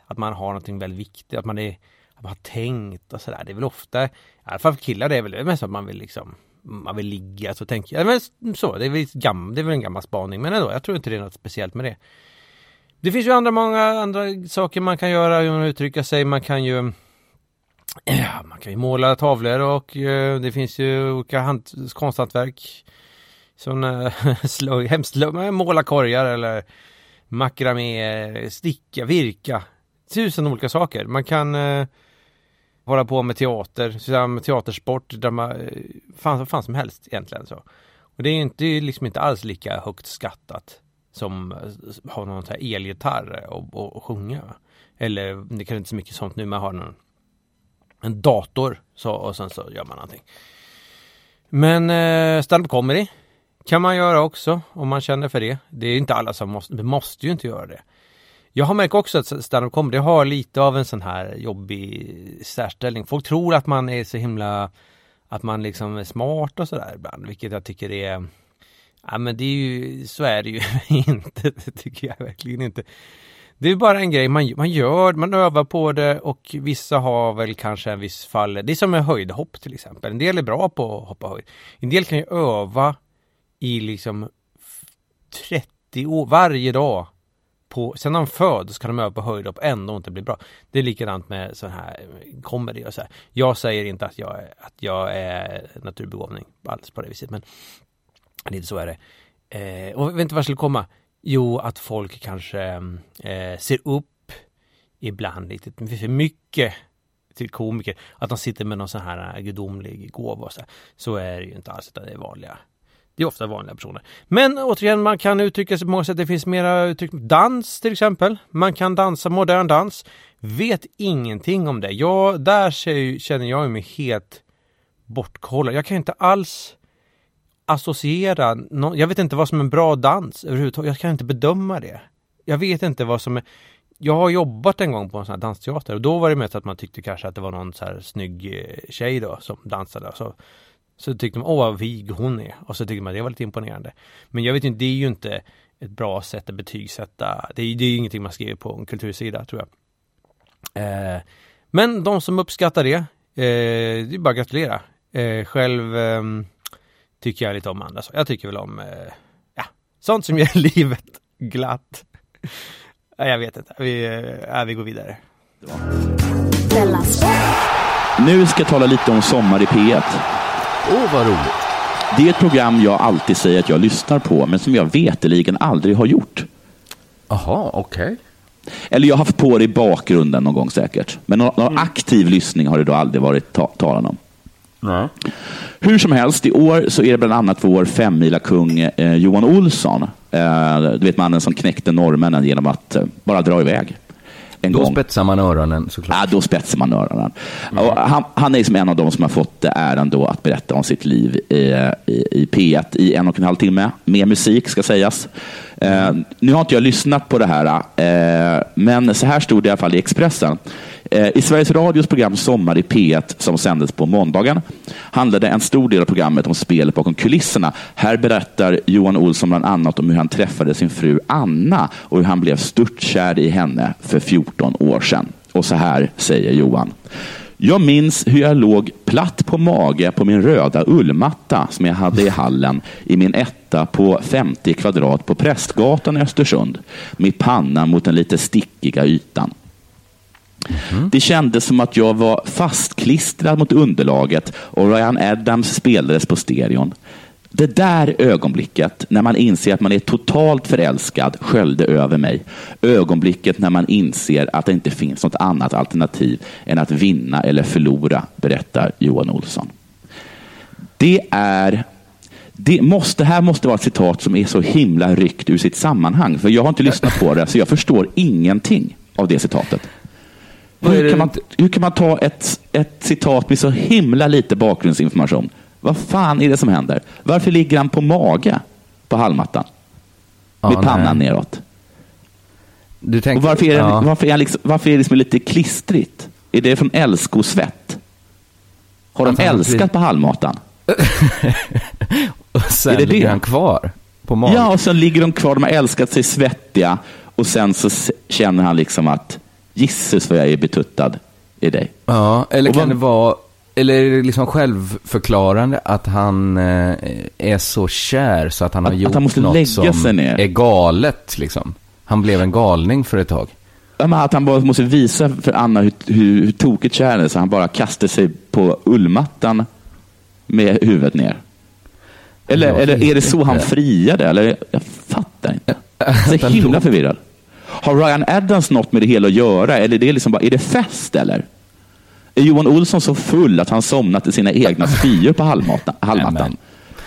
Speaker 1: Att man har någonting väldigt viktigt. Att man, är, att man har tänkt och sådär. Det är väl ofta, i alla fall för killar, det är väl mest att man vill liksom man vill ligga så tänker jag. Men så, det är, väl gam, det är väl en gammal spaning. Men ändå, jag tror inte det är något speciellt med det. Det finns ju andra, många andra saker man kan göra, hur man uttrycker sig. Man kan ju Ja, man kan ju måla tavlor och eh, det finns ju olika hand, konsthantverk. Sådana eh, slöj, måla korgar eller makramé, sticka, virka. Tusen olika saker. Man kan eh, hålla på med teater, med teatersport, drama, eh, fan, vad fan som helst egentligen. så. Och det är ju inte, liksom inte alls lika högt skattat som eh, har någon sån här elgitarr och, och, och sjunga. Eller det kan inte så mycket sånt nu, man har någon en dator så, och sen så gör man någonting. Men eh, stand-up comedy kan man göra också om man känner för det. Det är inte alla som måste, måste ju inte göra det. Jag har märkt också att stand-up comedy har lite av en sån här jobbig särställning. Folk tror att man är så himla, att man liksom är smart och sådär ibland, vilket jag tycker är Ja men det är ju, så är det ju inte, det tycker jag verkligen inte. Det är bara en grej man, man gör, man övar på det och vissa har väl kanske en viss fall. Det är som med höjdhopp till exempel. En del är bra på att hoppa höjd. En del kan ju öva i liksom 30 år, varje dag på, sen när de föds kan de öva på höjdhopp ändå inte bli bra. Det är likadant med sån här eh, comedy och så här. Jag säger inte att jag, att jag är naturbegåvning alls på det viset men lite så är det. Eh, och vet inte vart jag skulle komma? Jo, att folk kanske eh, ser upp ibland lite för mycket till komiker. Att de sitter med någon sån här eh, gudomlig gåva och så. Här. Så är det ju inte alls, utan det är vanliga. Det är ofta vanliga personer. Men återigen, man kan uttrycka sig på många sätt. Det finns mera uttryck. Dans till exempel. Man kan dansa modern dans. Vet ingenting om det. Jag, där känner jag mig helt bortkollad. Jag kan inte alls associera, no, jag vet inte vad som är en bra dans överhuvudtaget. Jag kan inte bedöma det. Jag vet inte vad som är, jag har jobbat en gång på en sån här dansteater och då var det mest att man tyckte kanske att det var någon så här snygg eh, tjej då som dansade. Så, så tyckte man, åh vad vig hon är. Och så tyckte man det var lite imponerande. Men jag vet inte, det är ju inte ett bra sätt att betygsätta. Det är, det är ingenting man skriver på en kultursida tror jag. Eh, men de som uppskattar det, eh, det är bara att gratulera. Eh, själv eh, tycker jag lite om andra saker. Jag tycker väl om, eh, ja, sånt som gör livet glatt. jag vet inte, vi, äh, vi går vidare.
Speaker 6: Nu ska jag tala lite om Sommar i P1.
Speaker 3: Åh, oh, vad roligt.
Speaker 6: Det är ett program jag alltid säger att jag lyssnar på, men som jag veteligen aldrig har gjort.
Speaker 3: Jaha, okej. Okay.
Speaker 6: Eller jag har haft på det i bakgrunden någon gång säkert. Men någon, någon aktiv lyssning har det då aldrig varit ta talan om.
Speaker 3: Nej.
Speaker 6: Hur som helst, i år så är det bland annat vår femmila kung eh, Johan Olsson. Eh, du vet mannen som knäckte norrmännen genom att eh, bara dra iväg.
Speaker 3: En då gång. spetsar man öronen såklart.
Speaker 6: Ja, då spetsar man öronen. Mm. Han, han, är som en av de som har fått äran då att berätta om sitt liv i, i, i P1 i en och en halv timme. Med musik ska sägas. Eh, nu har inte jag lyssnat på det här, eh, men så här stod det i alla fall i Expressen. Eh, I Sveriges Radios program Sommar i P1 som sändes på måndagen handlade en stor del av programmet om spelet bakom kulisserna. Här berättar Johan Olsson bland annat om hur han träffade sin fru Anna och hur han blev störtkär i henne för 14 år sedan. Och så här säger Johan. Jag minns hur jag låg platt på mage på min röda ullmatta som jag hade i hallen i min etta på 50 kvadrat på Prästgatan i Östersund med pannan mot den lite stickiga ytan. Mm. Det kändes som att jag var fastklistrad mot underlaget och Ryan Adams spelades på stereon. Det där ögonblicket när man inser att man är totalt förälskad sköljde över mig. Ögonblicket när man inser att det inte finns något annat alternativ än att vinna eller förlora, berättar Johan Olsson. Det är det, måste, det här måste vara ett citat som är så himla ryckt ur sitt sammanhang. För jag har inte lyssnat på det, så jag förstår ingenting av det citatet. Hur kan, man, hur kan man ta ett, ett citat med så himla lite bakgrundsinformation? Vad fan är det som händer? Varför ligger han på mage på hallmattan? Ja, med pannan nej. neråt. Du tänker, och varför, är det, ja. varför, är liksom, varför är det liksom lite klistrigt? Är det från älskosvett? Har de älskat på hallmattan?
Speaker 3: och sen är det ligger det? han kvar på magen?
Speaker 6: Ja, och sen ligger de kvar. De har älskat sig svettiga och sen så känner han liksom att Gisses vad jag är betuttad i dig.
Speaker 3: Ja, eller kan vad... det vara, eller är det liksom självförklarande att han eh, är så kär så att han har att, gjort att han måste något lägga som sig ner. är galet liksom? Han blev en galning för ett tag.
Speaker 6: Ja, att han bara måste visa för Anna hur, hur, hur tokigt kär är så han bara kastar sig på ullmattan med huvudet ner. Eller, eller är det så han friade? Eller, jag fattar inte. Så himla förvirrad. Har Ryan Adams något med det hela att göra? Eller är det, liksom bara, är det fest eller? Är Johan Olsson så full att han somnat i sina egna spyor på halvmattan?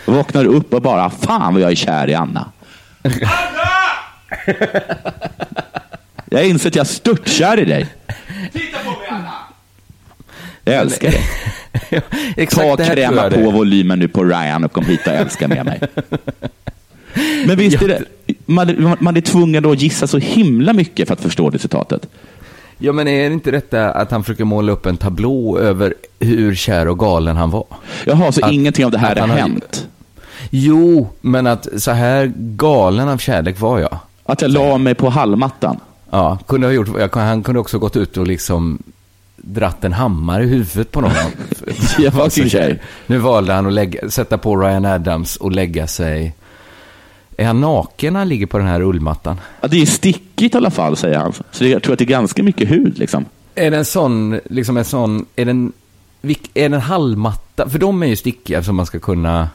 Speaker 6: Vaknar upp och bara, fan vad jag är kär i Anna. Anna! jag inser att jag är störtkär i dig. Titta på mig Anna! Jag älskar dig. Ta och kräma på volymen nu på Ryan och kom hit och älska med mig. Men visst är det, man, man är tvungen då att gissa så himla mycket för att förstå det citatet.
Speaker 3: Ja, men är det inte detta att han försöker måla upp en tablå över hur kär och galen han var?
Speaker 6: Jaha, så att, ingenting av det här har hänt?
Speaker 3: Jo, men att så här galen av kärlek var jag.
Speaker 6: Att jag la mig på hallmattan?
Speaker 3: Ja, kunde ha gjort, jag, han kunde också gått ut och liksom dratt en hammare i huvudet på någon.
Speaker 6: jag var Nu
Speaker 3: valde han att lägga, sätta på Ryan Adams och lägga sig Är han naken när han ligger på den här rullmattan?
Speaker 6: Ja, det är stickigt i alla fall, säger han. Så det, jag tror att det är ganska mycket hud. Liksom.
Speaker 3: Är det en sån, liksom en sån, är det en, vilk- är det en halmmatta? För de är ju stickiga som man ska kunna...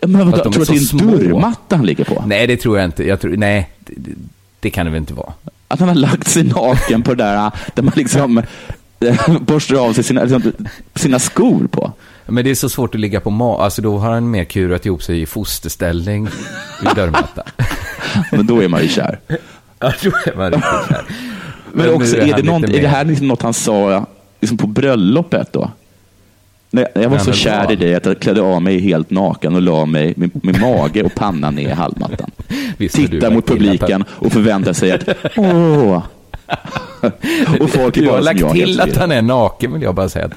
Speaker 6: Ja, men vadå, tror du att det är en
Speaker 3: små.
Speaker 6: dörrmatta han ligger på?
Speaker 3: Nej, det tror jag inte. Jag tror, nej, det, det- det kan det väl inte vara.
Speaker 6: Att han har lagt sig naken på det där, där man liksom eh, borstar av sig sina, liksom, sina skor på.
Speaker 3: Men det är så svårt att ligga på ma... Alltså då har han mer kurat ihop sig i fosterställning i dörrmattan.
Speaker 6: Men då är man ju kär.
Speaker 3: Ja, då är man riktigt kär.
Speaker 6: Men,
Speaker 3: nu
Speaker 6: också,
Speaker 3: är
Speaker 6: är, det någon, är det här liksom något han sa liksom på bröllopet då? När jag var
Speaker 3: Men
Speaker 6: så kär
Speaker 3: vad?
Speaker 6: i dig att jag klädde av mig helt naken och la mig med, med mage och panna ner i halmmattan.
Speaker 3: Har
Speaker 6: Tittar mot publiken och förväntar sig att åh. och folk är bara
Speaker 3: har
Speaker 6: som
Speaker 3: lagt
Speaker 6: jag,
Speaker 3: till att han är naken, vill jag bara säga.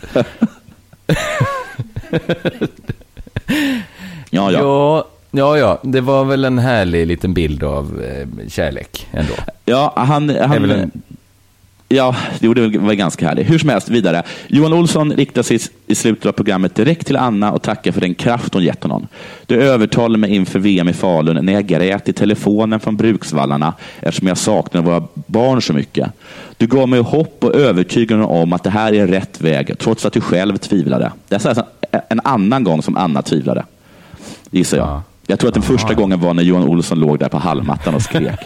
Speaker 6: Ja, ja.
Speaker 3: Ja, ja, ja. Det var väl en härlig liten bild av eh, kärlek ändå.
Speaker 6: Ja, han... han
Speaker 3: en-
Speaker 6: Ja, jo, det var ganska härligt. Hur som helst, vidare. Johan Olsson riktar sig i slutet av programmet direkt till Anna och tackar för den kraft hon gett honom. Du övertalade mig inför VM i Falun när jag grät i telefonen från Bruksvallarna eftersom jag saknade våra barn så mycket. Du gav mig hopp och övertygande om att det här är rätt väg, trots att du själv tvivlade. Det är så här en annan gång som Anna tvivlade, gissar jag.
Speaker 3: Ja.
Speaker 6: Jag tror att den första gången var när Johan Olsson låg där på hallmattan och skrek.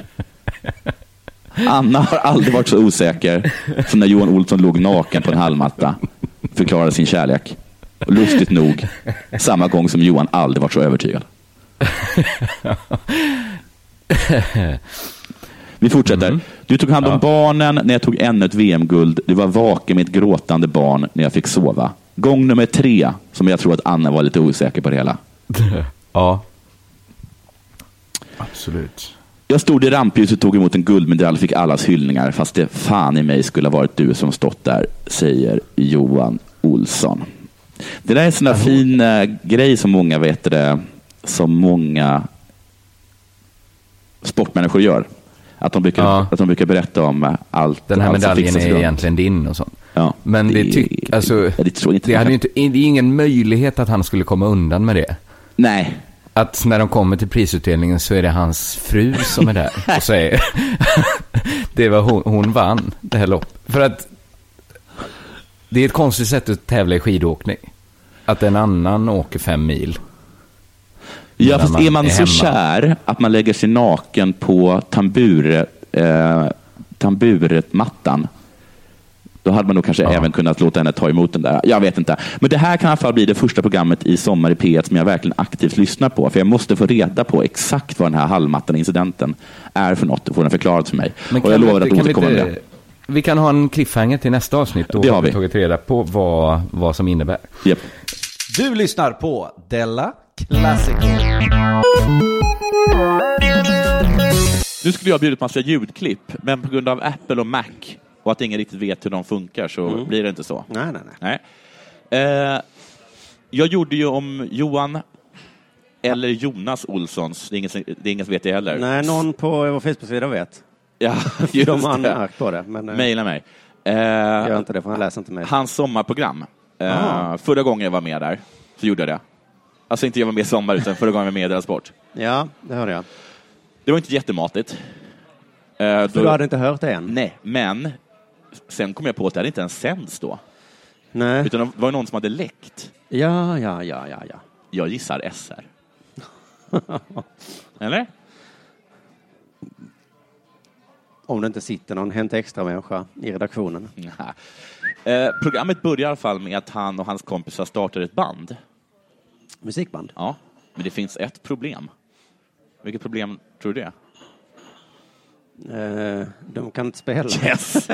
Speaker 6: Anna har aldrig varit så osäker som när Johan Olsson låg naken på en hallmatta, förklarade sin kärlek. Och lustigt nog, samma gång som Johan aldrig varit så övertygad. Vi fortsätter. Du tog hand om barnen när jag tog ännu ett VM-guld. Du var vaken med ett gråtande barn när jag fick sova. Gång nummer tre, som jag tror att Anna var lite osäker på det hela.
Speaker 3: Ja. Absolut.
Speaker 6: Jag stod i rampljuset och tog emot en guldmedalj och fick allas hyllningar, fast det fan i mig skulle ha varit du som stått där, säger Johan Olsson. Det där är en sån där fin eh, grej som många vet det, som många sportmänniskor gör. Att de brukar,
Speaker 3: Ja.
Speaker 6: att de brukar berätta om eh, allt.
Speaker 3: Den här
Speaker 6: allt
Speaker 3: medaljen är egentligen din och sånt.
Speaker 6: Ja,
Speaker 3: Men det, tyck, alltså,
Speaker 6: ja, det tror jag inte.
Speaker 3: det hade inte, det är ingen möjlighet att han skulle komma undan med det.
Speaker 6: Nej,
Speaker 3: Att när de kommer till prisutdelningen så är det hans fru som är där och säger det var hon, hon vann det här loppet. För att det är ett konstigt sätt att tävla i skidåkning. Att en annan åker fem mil.
Speaker 6: Ja, fast
Speaker 3: man
Speaker 6: är man
Speaker 3: är
Speaker 6: så
Speaker 3: hemma.
Speaker 6: kär att man lägger sig naken på tambure, eh, tamburetmattan, då hade man nog kanske
Speaker 3: Ja.
Speaker 6: även kunnat låta henne ta emot den där. Jag vet inte. Men det här kan i alla fall bli det första programmet i Sommar i P1 som jag verkligen aktivt lyssnar på. För jag måste få reda på exakt vad den här halmmattan-incidenten är för något och få den förklarad för mig.
Speaker 3: Men
Speaker 6: och jag
Speaker 3: vi
Speaker 6: lovar att
Speaker 3: inte- kan vi
Speaker 6: återkomma med det.
Speaker 3: Vi kan ha en cliffhanger till nästa avsnitt. Då
Speaker 6: Det har
Speaker 3: vi
Speaker 6: vi.
Speaker 3: tagit reda på vad, vad som innebär.
Speaker 6: Japp.
Speaker 7: Du lyssnar på Della Classic.
Speaker 8: Nu skulle jag bjudit massa ljudklipp, men på grund av Apple och Mac och att ingen riktigt vet hur de funkar så blir det inte så.
Speaker 4: Nej, nej, nej.
Speaker 8: Nej. Eh, jag gjorde ju om Johan eller Jonas Olssons, det är ingen, som- det är ingen som vet det heller.
Speaker 4: Nej, någon på vår Facebook-sida vet.
Speaker 8: Ja,
Speaker 4: De
Speaker 8: just
Speaker 4: har
Speaker 8: det.
Speaker 4: anmärkt på det, men eh,
Speaker 8: Maila mig.
Speaker 4: gör
Speaker 8: Eh,
Speaker 4: inte det för han läser inte mig.
Speaker 8: hans sommarprogram. Eh. Förra gången jag var med där, så gjorde jag det. Alltså inte jag var med i sommar, utan förra gången jag var med i Della Sport.
Speaker 4: Ja, det hörde jag.
Speaker 8: Det var inte jättematigt. Eh,
Speaker 4: För
Speaker 8: då-
Speaker 4: du hade inte hört det än?
Speaker 8: Nej, men sen kom jag på att det hade inte ens sänds då.
Speaker 4: Nej.
Speaker 8: Utan det var någon som hade läckt.
Speaker 4: Ja, ja, ja, ja, ja.
Speaker 8: Jag gissar SR. Eller?
Speaker 4: Om det inte sitter någon Hänt Extra-människa i redaktionen.
Speaker 8: Eh, programmet börjar i alla fall med att han och hans kompisar startar ett band.
Speaker 4: Musikband.
Speaker 8: Ja, men det finns ett problem. Vilket problem tror du det är?
Speaker 4: Eh, de kan inte spela.
Speaker 8: Yes!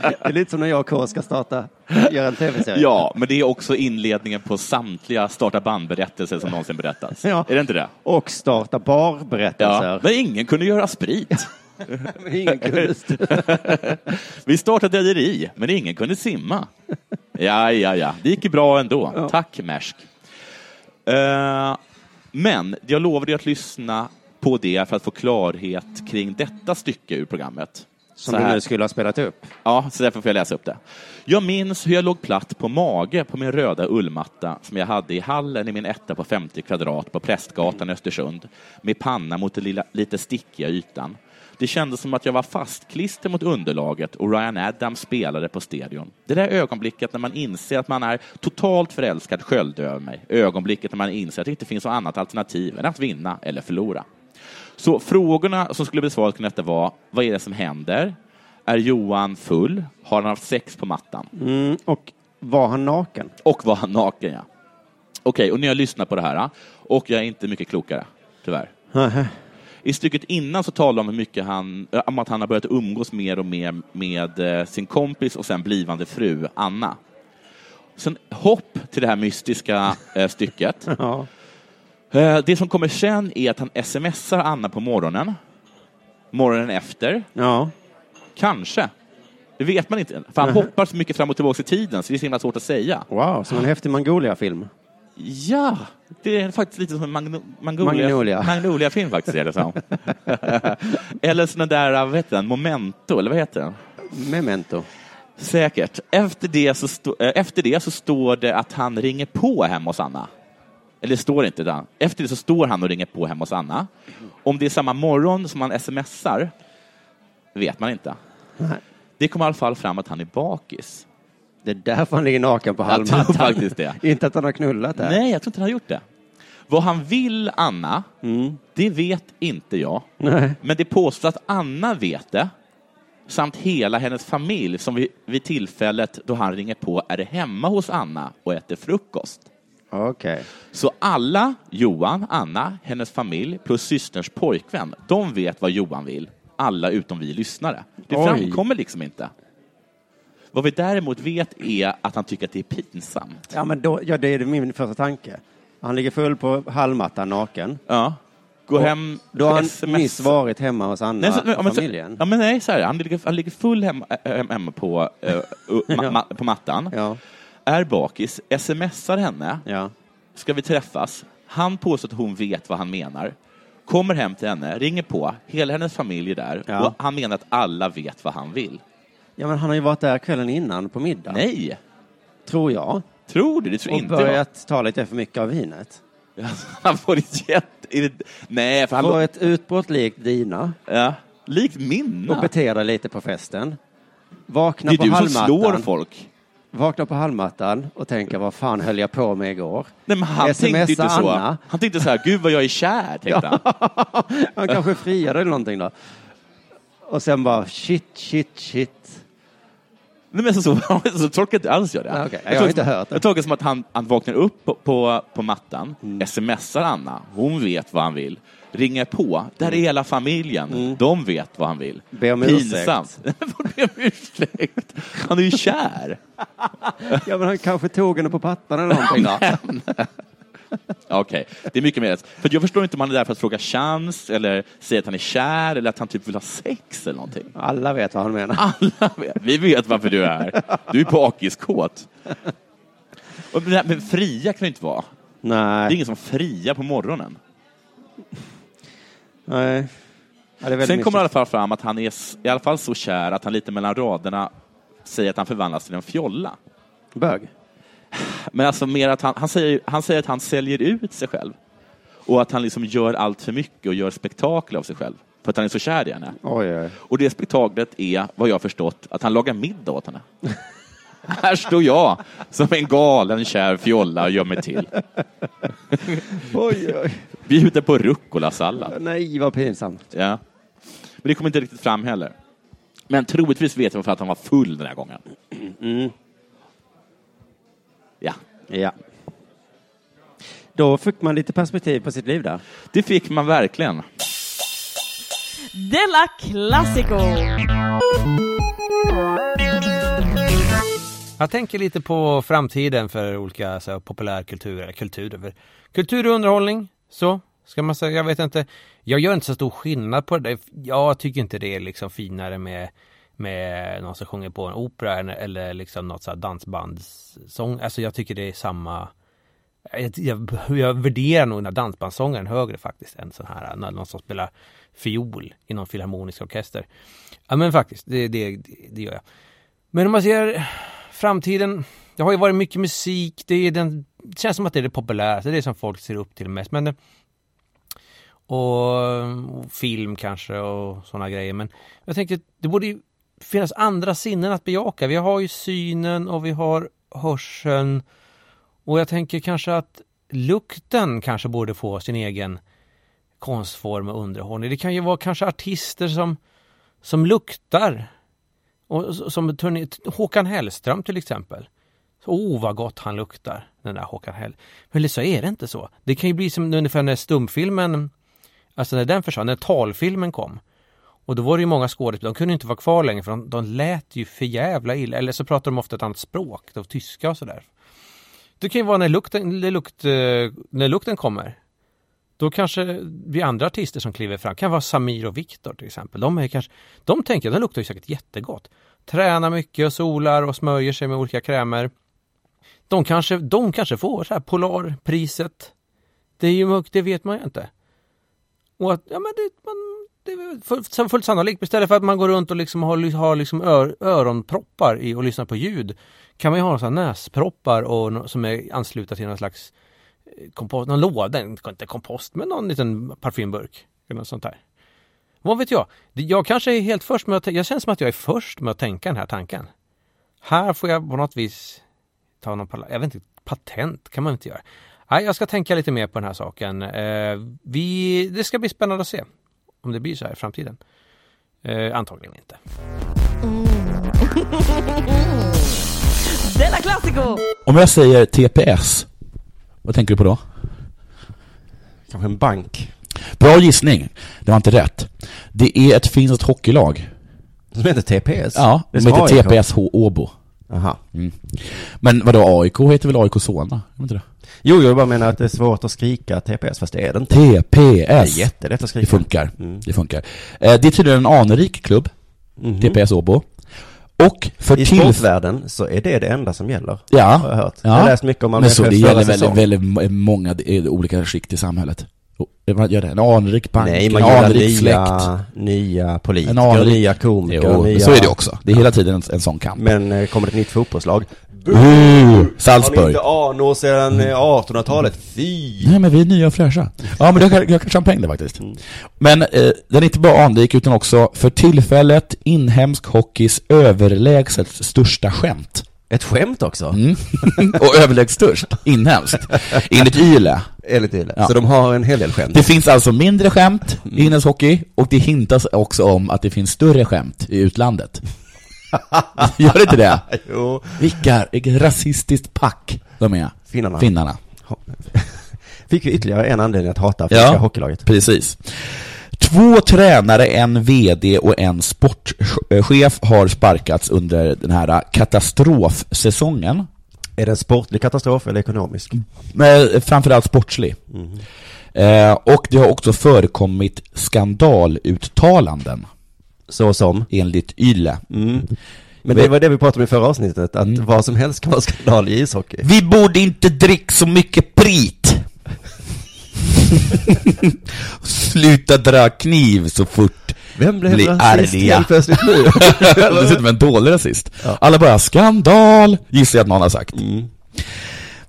Speaker 4: Det är lite som när jag och K ska starta, göra en tv-serie.
Speaker 8: Ja, men det är också inledningen på samtliga starta band-berättelser som någonsin berättats.
Speaker 4: Ja.
Speaker 8: Är det inte det?
Speaker 4: Och starta barberättelser.
Speaker 8: Ja. Men ingen kunde göra sprit.
Speaker 4: Men ingen kunde
Speaker 8: Vi startade rederi, men ingen kunde simma. Ja, ja, ja. Det gick ju bra ändå. Tack, Märsk. Eh, men jag lovade att lyssna på det för att få klarhet kring detta stycke ur programmet.
Speaker 4: Som du nu skulle ha spelat upp.
Speaker 6: Ja, så därför får jag läsa upp det. Jag minns hur jag låg platt på mage på min röda ullmatta som jag hade i hallen i min etta på 50 kvadrat på Prästgatan i Östersund med panna mot den lilla, lite stickiga ytan. Det kändes som att jag var fastklister mot underlaget och Ryan Adams spelade på stadion. Det där ögonblicket när man inser att man är totalt förälskad sköljde över mig. Ögonblicket när man inser att det inte finns något annat alternativ än att vinna eller förlora. Så frågorna som skulle besvaras kring detta var, vad är det som händer? Är Johan full? Har han haft sex på mattan?
Speaker 4: Mm, och var han naken?
Speaker 6: Och var han naken, ja. Okej, och nu har jag lyssnat på det här och jag är inte mycket klokare, tyvärr. I stycket innan så talar de om hur mycket han, äh, om att han har börjat umgås mer och mer med eh, sin kompis och sen blivande fru Anna. Sen hopp till det här mystiska eh, stycket.
Speaker 4: Ja.
Speaker 6: Eh, Det som kommer sen är att han smsar Anna på morgonen. Morgonen efter.
Speaker 4: ja.
Speaker 6: Kanske. Det vet man inte. För han hoppar så mycket fram och tillbaka i tiden så det är så himla svårt att säga.
Speaker 4: Wow, som en häftig Mongolia-film.
Speaker 6: Ja, det är faktiskt lite som en Magno- Magnolia,
Speaker 4: Magnolia.
Speaker 6: Magnolia-film faktiskt. Är det som. eller sån där, vad heter den, Momento, eller vad heter den?
Speaker 4: Memento.
Speaker 6: Säkert. Efter det, så stå, eh, efter det så står det att han ringer på hemma hos Anna. Eller det står inte det. Efter det så står han och ringer på hemma hos Anna. Om det är samma morgon som han smsar vet man inte. Det kommer i alla fall fram att han är bakis.
Speaker 4: Det är därför han ligger naken på
Speaker 6: Jag tror
Speaker 4: halmmattan.
Speaker 6: faktiskt det.
Speaker 4: Inte att han har knullat där.
Speaker 6: Nej, jag tror inte han har gjort det. Vad han vill, Anna, det vet inte jag.
Speaker 4: Nej.
Speaker 6: Men det påstås att Anna vet det, samt hela hennes familj som vid, vid tillfället då han ringer på är hemma hos Anna och äter frukost.
Speaker 4: Okej.
Speaker 6: Så alla, Johan, Anna, hennes familj plus systerns pojkvän, de vet vad Johan vill. Alla utom vi lyssnare. Det
Speaker 4: Oj.
Speaker 6: framkommer liksom inte. Vad vi däremot vet är att han tycker att det är pinsamt.
Speaker 4: Ja, men då, ja, det är min första tanke. Han ligger full på halmmattan naken.
Speaker 6: Ja. Gå hem,
Speaker 4: Då har han
Speaker 6: sms.
Speaker 4: nyss varit hemma hos Anna
Speaker 6: Nej, så, ja,
Speaker 4: och
Speaker 6: men så,
Speaker 4: familjen.
Speaker 6: ja, men nej, så här, han, ligger, han ligger full hemma, äh, hemma på, uh, ma, ma, på mattan,
Speaker 4: Ja,
Speaker 6: är bakis, smsar henne,
Speaker 4: ja.
Speaker 6: ska vi träffas? Han påstår att hon vet vad han menar, kommer hem till henne, ringer på, hela hennes familj är där
Speaker 4: Ja.
Speaker 6: och han menar att alla vet vad han vill.
Speaker 4: Ja, men han har ju varit där kvällen innan på middag.
Speaker 6: Nej,
Speaker 4: Tror jag.
Speaker 6: tror du? Det tror
Speaker 4: Och
Speaker 6: inte jag.
Speaker 4: börjat ta lite för mycket av vinet.
Speaker 6: Han får ett jätte... Nej, för han...
Speaker 4: Få ett utbrott likt dina
Speaker 6: Ja, likt
Speaker 4: och
Speaker 6: mina.
Speaker 4: bete dig lite på festen. Vakna
Speaker 6: Det är
Speaker 4: på
Speaker 6: du som
Speaker 4: halmmattan.
Speaker 6: slår folk.
Speaker 4: Vakna på halmmattan och tänka vad fan höll jag på med igår?
Speaker 6: Nej, men han
Speaker 4: Smsa
Speaker 6: tänkte inte så.
Speaker 4: Anna.
Speaker 6: Han tänkte så här, gud vad jag är kär, tänkte han.
Speaker 4: Han kanske friade eller någonting då. Och sen bara shit, shit, shit.
Speaker 6: Nej, men så, så, så tolkar jag inte alls jag det.
Speaker 4: Nej, okej. Jag
Speaker 6: tolkar
Speaker 4: har inte
Speaker 6: som-
Speaker 4: hört det.
Speaker 6: Jag tolkar det som att han, han vaknar upp på, på, på mattan,
Speaker 4: Mm.
Speaker 6: smsar Anna, hon vet vad han vill, ringer på, där är hela familjen, de vet vad han vill.
Speaker 4: Mm. Be om
Speaker 6: Pinsamt. Be om ursäkt. Han är ju kär.
Speaker 4: Ja, men han kanske tog henne på pattan eller någonting då.
Speaker 6: Okej, det är mycket mer. För jag förstår inte om han är där för att fråga chans, eller säga att han är kär, eller att han typ vill ha sex eller någonting.
Speaker 4: Alla vet vad han menar.
Speaker 6: Alla vet. Vi vet varför du är här. Du är bakiskåt. Med fria kan det inte vara. Det är
Speaker 4: Nej.
Speaker 6: ingen som friar på morgonen.
Speaker 4: Nej. Ja,
Speaker 6: Sen kommer det i alla fall fram att han är i alla fall så kär att han lite mellan raderna säger att han förvandlas till en fjolla.
Speaker 4: Bög.
Speaker 6: Men alltså mer att han, han, säger, han säger att han säljer ut sig själv. Och att han liksom gör allt för mycket och gör spektakel av sig själv. För att han är så kär i henne.
Speaker 4: Oj, oj.
Speaker 6: Och det spektaklet är, vad jag har förstått, att han lagar middag åt henne. Här står jag som en galen kär fjolla och gör mig till.
Speaker 4: Oj, oj.
Speaker 6: Bjuder på rucola-sallad.
Speaker 4: Nej, vad pinsamt.
Speaker 6: Ja. Men det kommer inte riktigt fram heller. Men troligtvis vet jag för att han var full den här gången.
Speaker 4: Mm.
Speaker 6: Ja.
Speaker 4: Då fick man lite perspektiv på sitt liv där.
Speaker 6: det fick man verkligen.
Speaker 5: Della Classico!
Speaker 1: Jag tänker lite på framtiden för olika så här, populärkultur, eller kultur, över- kultur och underhållning. Så, ska man säga, jag vet inte. Jag gör inte så stor skillnad på det. Jag tycker inte det är liksom finare med, med någon som sjunger på en opera eller, liksom något så här dansbandssång. Alltså jag tycker det är samma Jag, jag, jag värderar nog den här dansbandssångaren högre faktiskt än sån här, när någon som spelar fiol i någon filharmonisk orkester. Ja men faktiskt, det, det, det, gör jag. Men om man ser framtiden, det har ju varit mycket musik, det, är den, det känns som att det är det populäraste, det är det som folk ser upp till mest. Men det, och, och film kanske och sådana grejer. Men jag tänkte, det borde ju finnas andra sinnen att bejaka. Vi har ju synen och vi har hörseln. Och jag tänker kanske att lukten kanske borde få sin egen konstform och underhållning. Det kan ju vara kanske artister som, som luktar. Och, som Håkan Hellström till exempel. Oh vad gott han luktar, den där Håkan Hell. Men så är det inte så. Det kan ju bli som ungefär när stumfilmen, alltså när den försvann, när talfilmen kom. Och då var det ju många skådespelare, de kunde inte vara kvar längre för de, de lät ju för jävla illa. Eller så pratar de ofta ett annat språk, då, tyska och sådär. Det kan ju vara när lukten, när, lukt, eh, när lukten kommer. Då kanske vi andra artister som kliver fram. Det kan vara Samir och Viktor till exempel. De, är kanske, de tänker, de luktar ju säkert jättegott. Tränar mycket och solar och smörjer sig med olika krämer. De kanske, de kanske får så här Polarpriset. Det är ju det vet man ju inte. Och att, ja men det, man, det är fullt sannolikt. Istället för att man går runt och liksom har, har liksom ör, öronproppar i och lyssnar på ljud kan man ju ha sådana näsproppar och, som är anslutna till någon slags eh, kompost, någon låda, inte kompost, men någon liten parfymburk. Eller något sånt där. Vad vet jag? Jag kanske är helt först med att, jag känner som att jag är först med att tänka den här tanken. Här får jag på något vis ta någon, jag vet inte, patent kan man inte göra. Nej, jag ska tänka lite mer på den här saken. Eh, vi, det ska bli spännande att se om det blir så här i framtiden. Eh, antagligen inte.
Speaker 5: Della Classico!
Speaker 6: Om jag säger TPS, vad tänker du på då?
Speaker 4: Kanske en bank.
Speaker 6: Bra gissning. Det var inte rätt. Det är ett finskt hockeylag.
Speaker 4: Som heter TPS?
Speaker 6: Ja,
Speaker 4: det
Speaker 6: som heter
Speaker 4: AIK.
Speaker 6: TPS H Åbo.
Speaker 4: Aha.
Speaker 6: Mm. Men vadå, AIK heter väl AIK Solna? Det Inte det?
Speaker 4: Jo, jag bara menar att det är svårt att skrika TPS, fast det är det inte.
Speaker 6: TPS.
Speaker 4: Det är jättelätt att
Speaker 6: Det
Speaker 4: skrika.
Speaker 6: funkar.
Speaker 4: Mm.
Speaker 6: Det funkar. Eh, Det är tydligen en anrik klubb,
Speaker 4: Mhm.
Speaker 6: TPS Åbo. Och för
Speaker 4: I
Speaker 6: till...
Speaker 4: sportvärlden så är det det enda som gäller.
Speaker 6: Ja.
Speaker 4: Har jag hört. Jag har läst mycket om
Speaker 6: Men så det
Speaker 4: Malmö
Speaker 6: gäller väldigt, väldigt många olika skikt i samhället. Man gör det. En anrik bank,
Speaker 4: Nej,
Speaker 6: en
Speaker 4: man gillar
Speaker 6: anrik släkt.
Speaker 4: nya, nya politiker,
Speaker 6: En anrik-
Speaker 4: nya komiker,
Speaker 6: Jo,
Speaker 4: nya...
Speaker 6: så är det också. Det är hela tiden en, en sån kamp.
Speaker 4: Men eh, kommer det ett nytt fotbollslag?
Speaker 6: Uh,
Speaker 4: Har ni
Speaker 6: Salzburg.
Speaker 4: inte anor sedan eh, 1800-talet? Fy!
Speaker 6: Nej men vi är nya och fräscha. Ja men jag jag kan champagne där faktiskt. Men eh, den är inte bara anrik utan också för tillfället inhemsk hockeys överlägset största skämt.
Speaker 4: Ett skämt också?
Speaker 6: Mm. och överlägset störst, inhemskt. Enligt YLE.
Speaker 4: Enligt Yle.
Speaker 6: Ja.
Speaker 4: Så de har en hel del skämt?
Speaker 6: Det finns alltså mindre skämt i inhemsk hockey och det hintas också om att det finns större skämt i utlandet. Gör det inte det?
Speaker 4: jo.
Speaker 6: Vilka, vilket rasistiskt pack de är,
Speaker 4: Finnarna.
Speaker 6: finnarna.
Speaker 4: Fick vi ytterligare en anledning att hata finska
Speaker 6: Ja.
Speaker 4: hockeylaget.
Speaker 6: Precis. Två tränare, en VD och en sportchef har sparkats under den här katastrofsäsongen.
Speaker 4: Är det en sportlig katastrof eller ekonomisk?
Speaker 6: Men framförallt sportslig. Eh, och det har också förekommit skandaluttalanden
Speaker 4: Så som?
Speaker 6: enligt YLE.
Speaker 4: Mm. Men det var det vi pratade om i förra avsnittet, att vad som helst kan vara skandal i ishockey.
Speaker 6: Vi borde inte dricka så mycket prit. Sluta dra kniv så fort
Speaker 4: Vem blev
Speaker 6: bli
Speaker 4: rasist helt plötsligt nu?
Speaker 6: Dessutom en dålig rasist.
Speaker 4: Ja.
Speaker 6: Alla bara skandal, gissar jag att någon har sagt.
Speaker 4: Mm.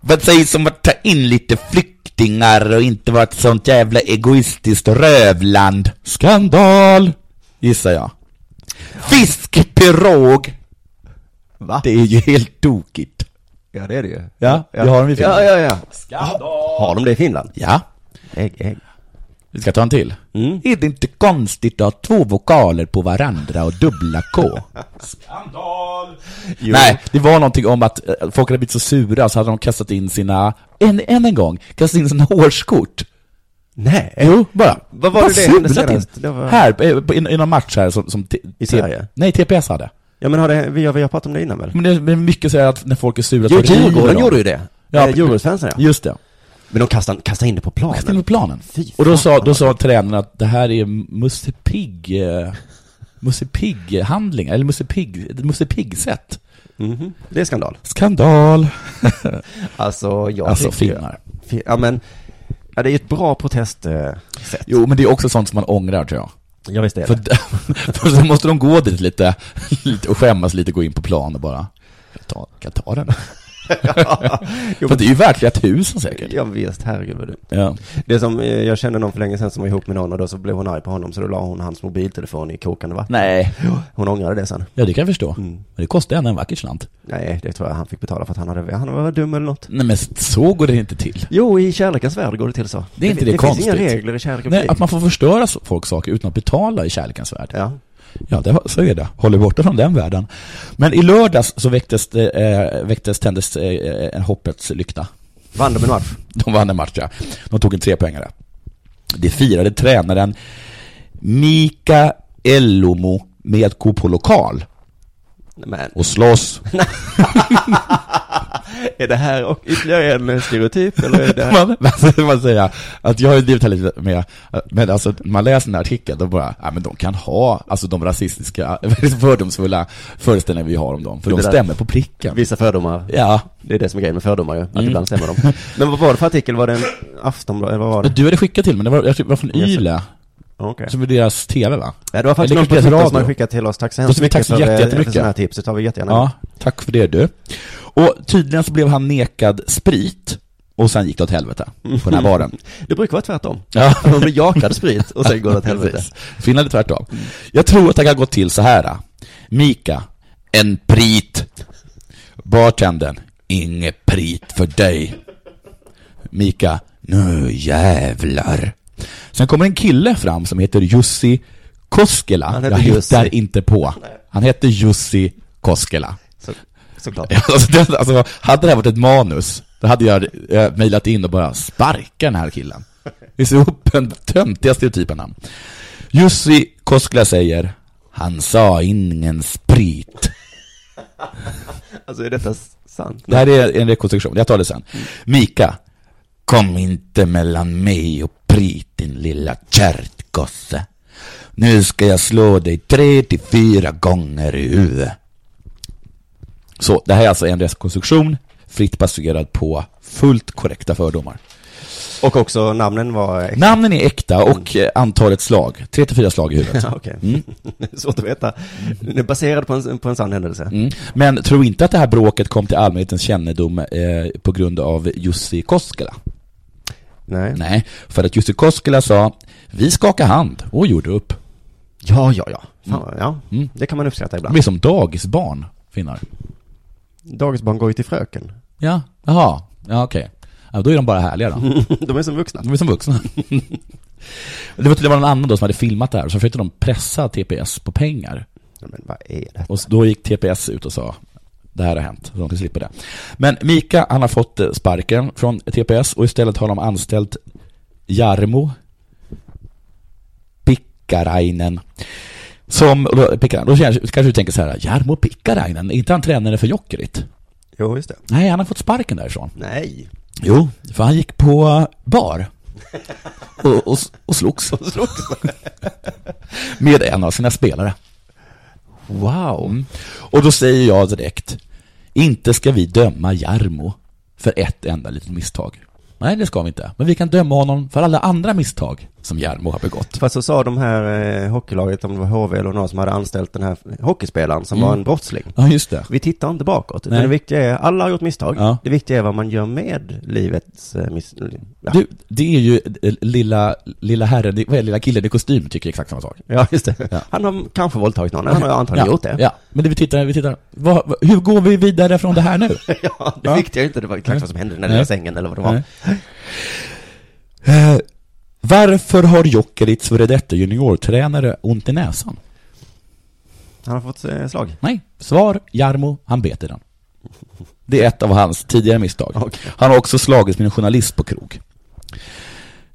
Speaker 6: Vad sägs om att ta in lite flyktingar och inte vara ett sånt jävla egoistiskt rövland? Skandal, gissar jag. Fiskpirog.
Speaker 4: Va?
Speaker 6: Det är ju helt tokigt.
Speaker 4: Ja, det är det ju.
Speaker 6: Ja, vi har dem i Finland.
Speaker 4: Ja, ja, ja. Skandal! Har de det i Finland?
Speaker 6: Ja,
Speaker 4: Ägg, ägg.
Speaker 6: vi ska ta en till.
Speaker 4: Mm.
Speaker 6: Är det inte konstigt att ha två vokaler på varandra och dubbla K? Skandal!
Speaker 4: Jo.
Speaker 6: Nej, det var någonting om att eh, folk hade blivit så sura så hade de kastat in sina, än, än en gång, kastat in sina årskort.
Speaker 4: Nej.
Speaker 6: Jo, bara.
Speaker 4: Vad var
Speaker 6: Bara
Speaker 4: det det hände senast?
Speaker 6: in.
Speaker 4: Det var-
Speaker 6: Här, eh, i i någon match här som, som
Speaker 4: I Sverige?
Speaker 6: Nej, TPS hade.
Speaker 4: Ja, men har det, vi, har, vi har pratat om det innan väl?
Speaker 6: Men det är mycket så här att när folk är sura
Speaker 4: Jo,
Speaker 6: så river
Speaker 4: Djurgården
Speaker 6: de.
Speaker 4: gjorde ju det.
Speaker 6: Ja,
Speaker 4: Ja, Djurgårdsfansen ja.
Speaker 6: Just det.
Speaker 4: Men de kastade, kastade in det på planen.
Speaker 6: Kastade in på planen.
Speaker 4: Fy
Speaker 6: Och då sa, då sa tränaren att det här är Musse Pigg, eh, Musse Pigg-handling, eller Musse Pigg, Musse Pigg-sätt.
Speaker 4: Mhm. Det är skandal.
Speaker 6: Skandal!
Speaker 4: Alltså, jag
Speaker 6: Alltså finnar.
Speaker 4: Fi- Ja, men, ja, det är ju ett bra protestsätt.
Speaker 6: Jo, men det är också sånt som man ångrar tror jag.
Speaker 4: Ja, visst är
Speaker 6: För,
Speaker 4: det.
Speaker 6: för så måste de gå dit lite, lite och skämmas lite, gå in på plan och bara Kan jag ta, kan jag ta den?
Speaker 4: Jo,
Speaker 6: för det är ju flera tusen säkert.
Speaker 4: Ja, visst, herregud vad du.
Speaker 6: Ja.
Speaker 4: Det som, eh, jag kände någon för länge sedan som var ihop med någon och då så blev hon arg på honom så då la hon hans mobiltelefon i kokande vatten.
Speaker 6: Nej.
Speaker 4: Hon ångrade det sen.
Speaker 6: Ja, det kan jag förstå.
Speaker 4: Mm.
Speaker 6: Men det kostar ändå en vacker slant.
Speaker 4: Nej, det tror jag han fick betala för att han hade, han var dum eller något.
Speaker 6: Nej, men så går det inte till.
Speaker 4: Jo, i kärlekens värld går det till så.
Speaker 6: Det är inte det,
Speaker 4: det
Speaker 6: konstigt.
Speaker 4: finns inga regler i kärlek och
Speaker 6: Nej, att man får förstöra folks saker utan att betala i kärlekens värld.
Speaker 4: Ja.
Speaker 6: Ja, det, så är det. Håller borta från den världen. Men i lördags så väcktes, det, eh, väcktes tändes eh, en hoppets lykta.
Speaker 4: Vann de en match?
Speaker 6: De vann en match, ja. De tog en trepoängare. Det firade tränaren Mika Ellomo med gå på lokal
Speaker 4: Men,
Speaker 6: och slåss.
Speaker 4: är det här och ytterligare en stereotyp eller är det här?
Speaker 6: Man, alltså, man säger att jag har ju drivit här lite med, men alltså man läser den här artikeln, då bara, ja men de kan ha, alltså de rasistiska, fördomsfulla föreställningar vi har om dem, för de
Speaker 4: Det där-
Speaker 6: stämmer på pricken.
Speaker 4: Vissa fördomar.
Speaker 6: Ja,
Speaker 4: Det är det som är grejen med fördomar ju, att
Speaker 6: Mm.
Speaker 4: ibland stämmer de. Men vad var det för artikel? Var det en Aftonbladet, eller vad var det?
Speaker 6: du hade skickat till mig, det var, jag tror det var från. Yle,
Speaker 4: Okej.
Speaker 6: som är deras TV va?
Speaker 4: Ja, det var faktiskt
Speaker 6: Eller
Speaker 4: någon på Twitter som hade skickat till oss. Tack så hemskt mycket för, eh,
Speaker 6: jättemycket.
Speaker 4: för sådana här tips. Det tar vi jättegärna
Speaker 6: Ja, tack för det du. Och tydligen så blev han nekad sprit, och sen gick det åt helvete på den här baren.
Speaker 4: Det brukar vara tvärtom.
Speaker 6: Ja.
Speaker 4: De blir jakade sprit och sen går det åt helvete.
Speaker 6: Finland är tvärtom. Jag tror att det kan gå till så här. Mika, en prit. Bartendern, inget prit för dig. Mika, nu jävlar. Sen kommer en kille fram som heter Jussi Koskela. Jag
Speaker 4: Jussi.
Speaker 6: hittar inte på. Han heter Jussi Koskela.
Speaker 4: Så, såklart.
Speaker 6: Alltså, det, alltså, hade det här varit ett manus, då hade jag eh, mejlat in och bara sparka den här killen. Vi ser upp den töntiga stereotypen han. Jussi Koskela säger, han sa ingen sprit.
Speaker 4: Alltså är detta sant?
Speaker 6: Det här är en rekonstruktion, jag tar det sen. Mika, kom inte mellan mig och prit din lilla kärtgosse. Nu ska jag slå dig tre till fyra gånger i huvudet. Så det här är alltså en rekonstruktion fritt baserad på fullt korrekta fördomar.
Speaker 4: Och också namnen var... äkta.
Speaker 6: Namnen är äkta och eh, antalet slag, tre till fyra slag i huvudet.
Speaker 4: Okej.
Speaker 6: Mm.
Speaker 4: Svårt att veta. Det är baserat på en, på en sann händelse.
Speaker 6: Mm. Men tro inte att det här bråket kom till allmänhetens kännedom eh, på grund av Jussi Koskela.
Speaker 4: Nej.
Speaker 6: Nej, för att Jussi Koskela sa vi skakar hand och gjorde upp.
Speaker 4: Ja, ja, ja. Fan, vad- ja.
Speaker 6: Mm.
Speaker 4: Det kan man uppskatta ibland.
Speaker 6: Vi är som dagisbarn, finnar.
Speaker 4: Dagisbarn går ju till fröken.
Speaker 6: Ja, jaha, ja okej. Ja, då är de bara härliga då.
Speaker 4: De är som vuxna.
Speaker 6: De är som vuxna. det var det var någon annan då som hade filmat det här, så försökte de pressa TPS på pengar.
Speaker 4: Men vad är det?
Speaker 6: Och då gick TPS ut och sa det här har hänt, så de slippa det. Men Mika, han har fått eh, sparken från TPS och istället har de anställt Jarmo Pikkarainen. Som, och då, Pikkarainen, då kanske du tänker så här, Jarmo Pikkarainen, är inte han tränare för Jokerit?
Speaker 4: Jo, just det.
Speaker 6: Nej, han har fått sparken därifrån.
Speaker 4: Nej.
Speaker 6: Jo, för han gick på bar. Och, och, och slogs. Med en av sina spelare.
Speaker 4: Wow.
Speaker 6: Mm. Och då säger jag direkt, inte ska vi döma Jarmo för ett enda litet misstag. Nej, det ska vi inte. Men vi kan döma honom för alla andra misstag som Jarmo har begått.
Speaker 4: Fast så sa de här eh, hockeylaget, om det var HV eller någon som hade anställt den här hockeyspelaren som
Speaker 6: Mm.
Speaker 4: var en brottsling.
Speaker 6: Ja, just det.
Speaker 4: Vi tittar inte bakåt,
Speaker 6: Nej.
Speaker 4: det viktiga är, alla har gjort misstag.
Speaker 6: Ja.
Speaker 4: Det viktiga är vad man gör med livets eh, miss... Ja.
Speaker 6: Du, det är ju eh, lilla, lilla herren, vad är lilla killen i kostym tycker exakt samma sak.
Speaker 4: ja, just det.
Speaker 6: Ja.
Speaker 4: Han har kanske våldtagit någon, han har antagligen gjort det.
Speaker 6: Ja, men det vi tittar, vi tittar, vad, hur går vi vidare från det här nu?
Speaker 4: Ja, det viktiga är inte det var exakt vad som hände i den där sängen eller vad det var.
Speaker 6: Varför har Jokerits före detta juniortränare ont i näsan?
Speaker 4: Han har fått eh, slag.
Speaker 6: Nej, svar Jarmo, han bet i den. Det är ett av hans tidigare misstag.
Speaker 4: Okej.
Speaker 6: Han har också slagits med en journalist på krog.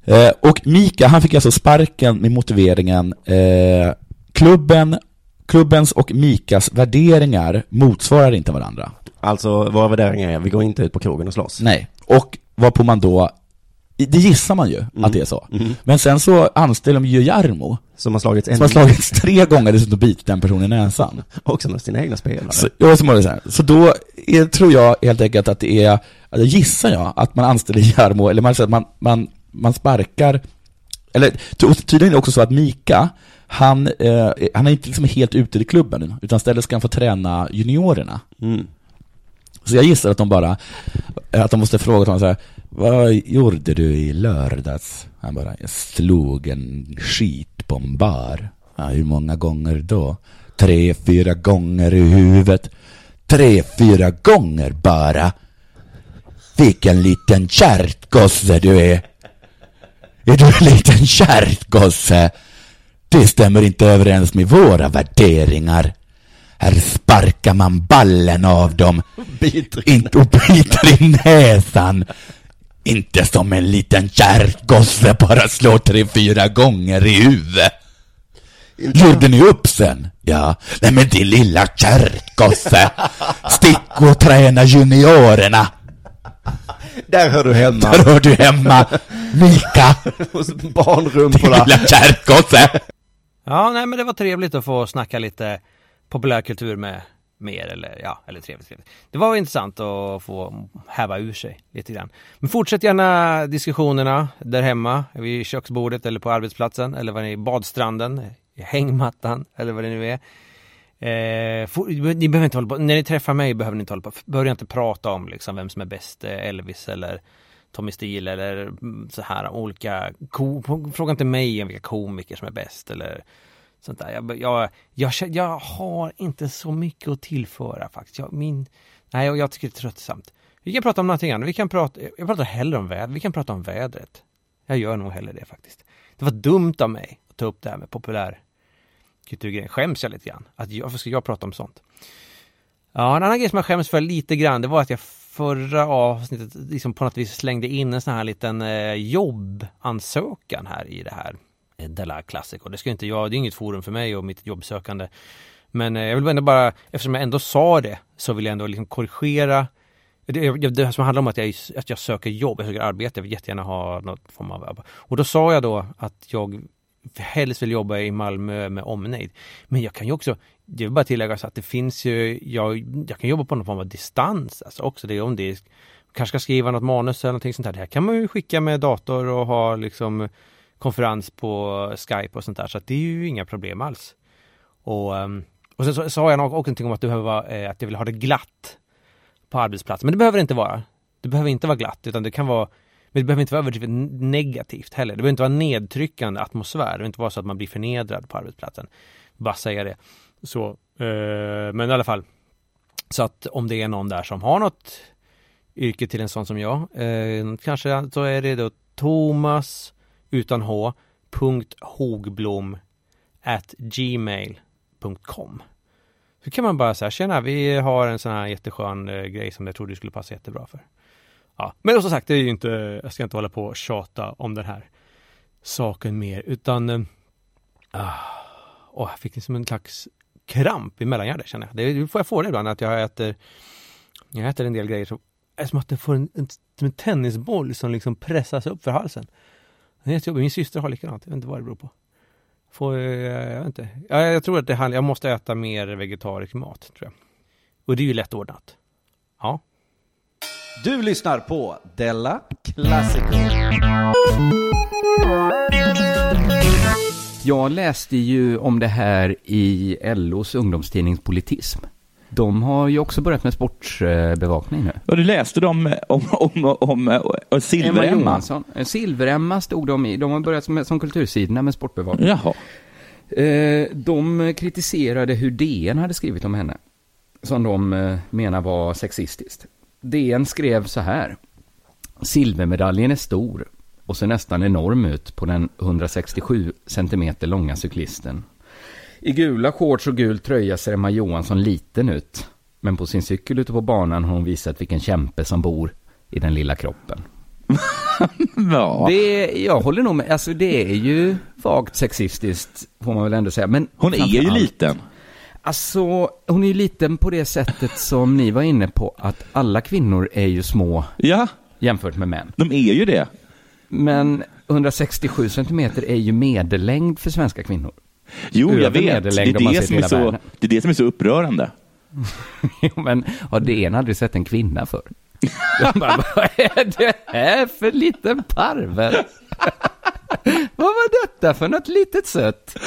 Speaker 6: Eh, och Mika, han fick alltså sparken med motiveringen eh, klubben, klubbens och Mikas värderingar motsvarar inte varandra.
Speaker 4: Alltså, våra värderingar är, vi går inte ut på krogen och slåss.
Speaker 6: Nej. Och varpå man då det gissar man ju att det är så. Men sen så anställer de ju Jarmo,
Speaker 4: Som har slagits
Speaker 6: som har slagits tre gånger dessutom bitit den personen i näsan.
Speaker 4: Också med sina egna spelare.
Speaker 6: Så, var det så, här. så då är, tror jag helt enkelt att det är, eller gissar jag, att man anställer Jarmo, eller man man, man, man sparkar, eller ty- och tydligen är det också så att Mika, han, eh, han är inte liksom helt ute i klubben, utan istället ska han få träna juniorerna.
Speaker 4: Mm.
Speaker 6: Så jag gissar att de bara, att de måste fråga honom så här, vad gjorde du i lördags? Han bara, jag slog en skit på en bar. Ja, hur många gånger då? Tre, fyra gånger i huvudet. Tre, fyra gånger bara. Vilken liten kärtgosse du är. Är du en liten kärtgosse? Det stämmer inte överens med våra värderingar. Här sparkar man ballen av dem. Inte och biter i näsan. Inte som en liten kärtgosse bara slår tre, fyra gånger i huvudet. Gjorde ni upp sen? Ja. Nej men din lilla kärtgosse. Stick och träna juniorerna.
Speaker 4: Där hör du hemma.
Speaker 6: Där hör du hemma. Mika.
Speaker 4: Hos
Speaker 6: Din
Speaker 4: barnrumporna.
Speaker 6: lilla kärtgosse.
Speaker 1: Ja, nej men det var trevligt att få snacka lite populärkultur med mer eller ja, eller trevligt, trevligt. Det var intressant att få häva ur sig lite grann. Men fortsätt gärna diskussionerna där hemma, vid köksbordet eller på arbetsplatsen eller vad ni är, badstranden, i hängmattan eller vad det nu är. Eh, for, ni behöver inte hålla på, när ni träffar mig behöver ni inte hålla på, börja inte prata om liksom vem som är bäst, eh, Elvis eller Tommy Steele eller mm, så här olika, ko, fråga inte mig om vilka komiker som är bäst eller sånt där. Jag, jag, jag, jag har inte så mycket att tillföra faktiskt. Jag, min, nej, jag, jag tycker det är tröttsamt. Vi kan prata om någonting annat. Vi kan prata, jag pratar hellre om vädret. Vi kan prata om vädret. Jag gör nog hellre det faktiskt. Det var dumt av mig att ta upp det här med populär kulturgrejen. Skäms jag lite grann? Att jag, varför ska jag prata om sånt? Ja, en annan grej som jag skäms för lite grann, det var att jag förra avsnittet liksom på något vis slängde in en sån här liten eh, jobbansökan här i det här Eh, Della Classic. Och det ska inte jag, det är inget forum för mig och mitt jobbsökande. Men eh, jag vill ändå bara, eftersom jag ändå sa det, så vill jag ändå liksom korrigera det, det, det som handlar om att jag, att jag söker jobb, jag söker arbete, jag vill jättegärna ha något form av Och då sa jag då att jag helst vill jobba i Malmö med omnejd. Men jag kan ju också, det vill bara tillägga så att det finns ju, jag, jag kan jobba på någon form av distans alltså också. Det är om det är, kanske ska skriva något manus eller någonting sånt där. Det här kan man ju skicka med dator och ha liksom konferens på Skype och sånt där. Så att det är ju inga problem alls. Och, ehm, och sen så sa jag också någonting om att, du behöver, vara, eh, att jag vill ha det glatt på arbetsplatsen. Men det behöver det inte vara. Det behöver inte vara glatt utan det kan vara men det behöver inte vara överdrivet negativt heller. Det behöver inte vara nedtryckande atmosfär. Det behöver inte vara så att man blir förnedrad på arbetsplatsen. Bara säga det. Så, eh, men i alla fall. Så att om det är någon där som har något yrke till en sån som jag. Eh, kanske så är det då Thomas utan H. Punkt Hogblom at gmail.com Så kan man bara säga, tjena vi har en sån här jätteskön eh, grej som jag tror du skulle passa jättebra för. Ja, men som sagt, det är ju inte, jag ska inte hålla på och tjata om den här saken mer, utan eh, ah, åh, jag fick liksom en slags kramp i mellangärdet känner jag. Det får jag få det ibland, att jag äter, jag äter en del grejer som är som att jag får en, en, en tennisboll som liksom pressas upp för halsen. Det är jättejobbigt. Min syster har likadant, jag vet inte vad det beror på. Får, eh, jag vet inte. Ja, jag tror att det handlar, jag måste äta mer vegetarisk mat, tror jag. Och det är ju lätt ordnat. Ja.
Speaker 9: Du lyssnar på Della Classico.
Speaker 3: Jag läste ju om det här i LOs ungdomstidning Politism. De har ju också börjat med sportbevakning nu.
Speaker 6: Och du läste dem om, om, om, om
Speaker 3: Emma
Speaker 6: Silver-Emma?
Speaker 3: Silver-Emma stod de i. De har börjat med, som kultursidorna med sportbevakning.
Speaker 6: Jaha.
Speaker 3: Eh, de kritiserade hur DN hade skrivit om henne. Som de eh, menar var sexistiskt. DN skrev så här. Silvermedaljen är stor och ser nästan enorm ut på den 167 centimeter långa cyklisten. I gula shorts och gul tröja ser Emma Johansson liten ut. Men på sin cykel ute på banan har hon visat vilken kämpe som bor i den lilla kroppen.
Speaker 6: Ja.
Speaker 3: Det, jag håller nog med, alltså det är ju vagt sexistiskt får man väl ändå säga. Men
Speaker 6: Hon är ju
Speaker 3: framförallt-
Speaker 6: liten.
Speaker 3: Alltså, hon är ju liten på det sättet som ni var inne på, att alla kvinnor är ju små
Speaker 6: Ja,
Speaker 3: jämfört med män.
Speaker 6: de är ju det.
Speaker 3: Men 167 centimeter är ju medellängd för svenska kvinnor.
Speaker 6: Jo, jag vet. Det är det, som är så,
Speaker 3: världen.
Speaker 6: det är det som är så upprörande.
Speaker 3: Men har DN aldrig sett en kvinna för? Jag bara, vad är det här för liten parvel? vad var detta för något litet sött?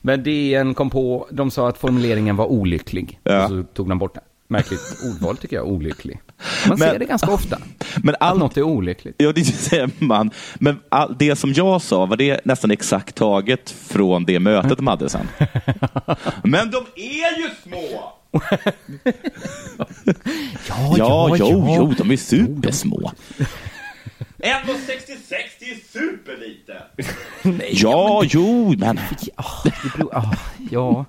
Speaker 3: Men DN kom på, de sa att formuleringen var olycklig.
Speaker 6: Ja.
Speaker 3: Och så tog de bort den. Märkligt ordval tycker jag, olycklig. Man
Speaker 6: Men-
Speaker 3: ser det ganska ofta,
Speaker 6: Men
Speaker 3: att
Speaker 6: allt,
Speaker 3: något är olyckligt.
Speaker 6: Ja, det säger man. Men all, det som jag sa, var det nästan exakt taget från det mötet de hade sen? Men de är ju små!
Speaker 3: Ja,
Speaker 6: Ja, jo, jo, de är supersmå. 1,66 det är superlite. Ja, jo, men...
Speaker 3: Ja, det beror, ah, ja.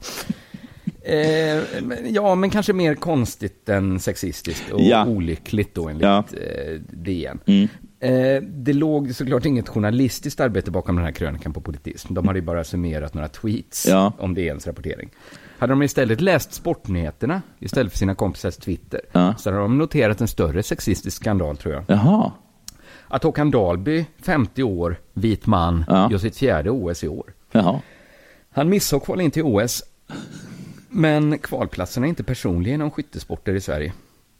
Speaker 3: Eh, ja, men kanske mer konstigt än sexistiskt och
Speaker 6: Ja.
Speaker 3: olyckligt då enligt
Speaker 6: Ja.
Speaker 3: eh, DN.
Speaker 6: Mm.
Speaker 3: Eh, det låg såklart inget journalistiskt arbete bakom den här krönikan på politism. De hade ju bara summerat några tweets
Speaker 6: Ja.
Speaker 3: om DNs rapportering. Hade de istället läst sportnyheterna istället för sina kompisars Twitter
Speaker 6: Ja.
Speaker 3: så hade de noterat en större sexistisk skandal tror jag.
Speaker 6: Jaha.
Speaker 3: Att Håkan Dahlby, 50 år, vit man,
Speaker 6: Ja.
Speaker 3: gör sitt fjärde OS i år.
Speaker 6: Jaha.
Speaker 3: Han missade att kvala in till OS. Men kvalplatserna är inte personliga inom skyttesporter i Sverige.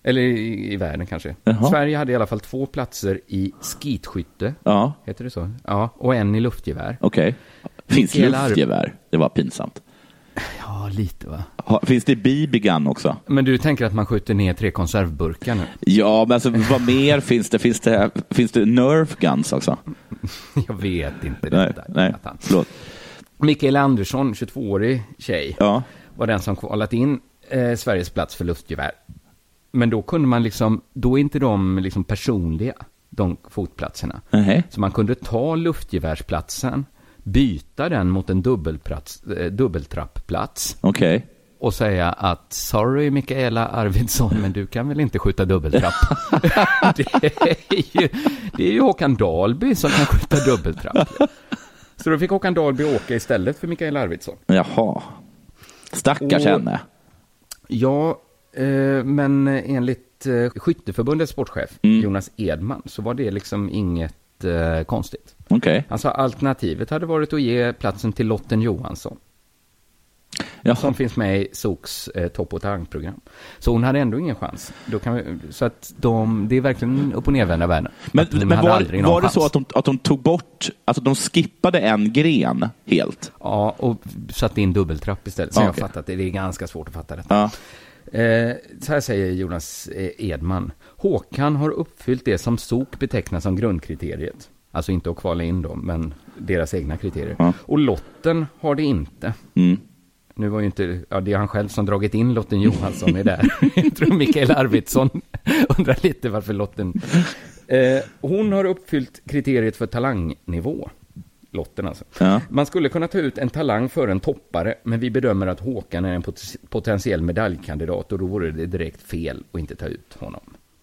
Speaker 3: Eller i, i världen kanske.
Speaker 6: Jaha.
Speaker 3: Sverige hade i alla fall två platser i skitskytte.
Speaker 6: Ja,
Speaker 3: Heter det så? Ja, och en i luftgevär.
Speaker 6: okej. Finns
Speaker 3: Mikael
Speaker 6: luftgevär? Det var pinsamt.
Speaker 3: Ja, lite va.
Speaker 6: Ha, finns det BB-gun också?
Speaker 3: Men du tänker att man skjuter ner tre konservburkar nu?
Speaker 6: Ja, men alltså vad mer finns det? Finns det, finns det Nerf guns också?
Speaker 3: Jag vet inte.
Speaker 6: Nej,
Speaker 3: detta.
Speaker 6: nej, förlåt.
Speaker 3: Mikael Andersson, 22-årig tjej,
Speaker 6: Ja,
Speaker 3: var den som kvalat in eh, Sveriges plats för luftgevär. Men då kunde man liksom, då är inte de liksom personliga, de fotplatserna.
Speaker 6: nej.
Speaker 3: Så man kunde ta luftgevärsplatsen, byta den mot en dubbelplats, eh, dubbeltrappplats
Speaker 6: Okej.
Speaker 3: och säga att sorry Mikaela Arvidsson, men du kan väl inte skjuta dubbeltrapp? det, är ju, det är ju Håkan Dahlby som kan skjuta dubbeltrapp. Så då fick Håkan Dahlby åka istället för Mikaela Arvidsson.
Speaker 6: Jaha. Stackars
Speaker 3: Och-
Speaker 6: henne.
Speaker 3: Ja, eh, men enligt eh, Skytteförbundets sportchef
Speaker 6: Mm.
Speaker 3: Jonas Edman så var det liksom inget eh, konstigt. Han sa alternativet hade varit att ge platsen till Lotten Johansson.
Speaker 6: Jaha.
Speaker 3: Som finns med i SOKs eh, topp och talangprogram. Så hon hade ändå ingen chans. Då kan vi, så att de, det är verkligen upp och nervända världen.
Speaker 6: Men, men var, var det så att de, att de tog bort, alltså de skippade en gren helt?
Speaker 3: Ja, och satte in dubbeltrapp istället. Så
Speaker 6: Ja,
Speaker 3: jag
Speaker 6: okej.
Speaker 3: fattat det. Det är ganska svårt att fatta detta.
Speaker 6: Ja.
Speaker 3: Eh, så här säger Jonas eh, Edman. Håkan har uppfyllt det som SOK betecknar som grundkriteriet. Alltså inte att kvala in dem, men deras egna kriterier.
Speaker 6: Ja.
Speaker 3: Och Lotten har det inte.
Speaker 6: Mm.
Speaker 3: Nu var ju inte, ja det är han själv som dragit in Lotten Johansson är där. Jag tror Mikael Arvidsson undrar lite varför Lotten... Eh, hon har uppfyllt kriteriet för talangnivå. Lotten alltså.
Speaker 6: Ja.
Speaker 3: Man skulle kunna ta ut en talang för en toppare, men vi bedömer att Håkan är en pot- potentiell medaljkandidat och då vore det direkt fel att inte ta ut honom.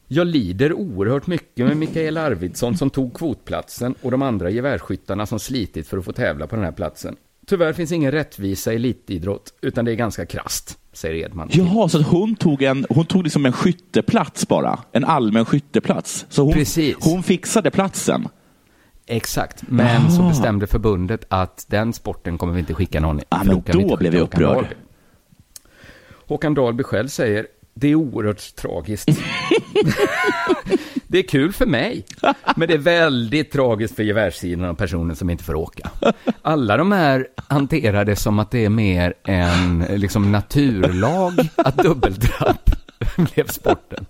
Speaker 3: Jag lider oerhört mycket med Mikael Arvidsson som tog kvotplatsen och de andra gevärsskyttarna som slitit för att få tävla på den här platsen. Tyvärr finns ingen rättvisa i elitidrott, utan det är ganska krasst, säger Edman.
Speaker 6: Jaha, så hon tog, en, hon tog liksom en skytteplats bara? En allmän skytteplats? Så hon,
Speaker 3: Precis.
Speaker 6: hon fixade platsen?
Speaker 3: Exakt, men så bestämde förbundet att den sporten kommer vi inte skicka någon i. För
Speaker 6: men då blev jag
Speaker 3: Håkan
Speaker 6: upprörd.
Speaker 3: Dahlby. Håkan Dahlby själv säger, det är oerhört tragiskt. det är kul för mig, men det är väldigt tragiskt för gevärssidan och personen som inte får åka. Alla de här hanterar det som att det är mer en liksom, naturlag att dubbeltrapp blev sporten.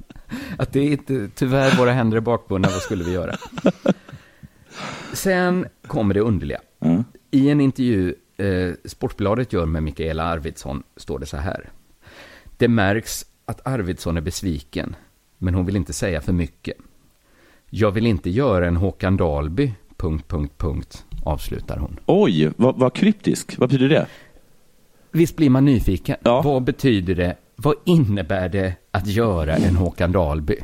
Speaker 3: Att det är inte, tyvärr, våra händer är bakbundna, vad skulle vi göra? Sen kommer det underliga.
Speaker 6: Mm.
Speaker 3: I en intervju eh, Sportbladet gör med Mikaela Arvidsson står det så här. Det märks att Arvidsson är besviken, men hon vill inte säga för mycket. Jag vill inte göra en Håkan Dahlby, punkt, punkt, punkt, avslutar hon.
Speaker 6: Oj, vad, vad kryptisk. Vad betyder det?
Speaker 3: Visst blir man nyfiken?
Speaker 6: Ja.
Speaker 3: Vad betyder det? Vad innebär det att göra en Håkan Dahlby?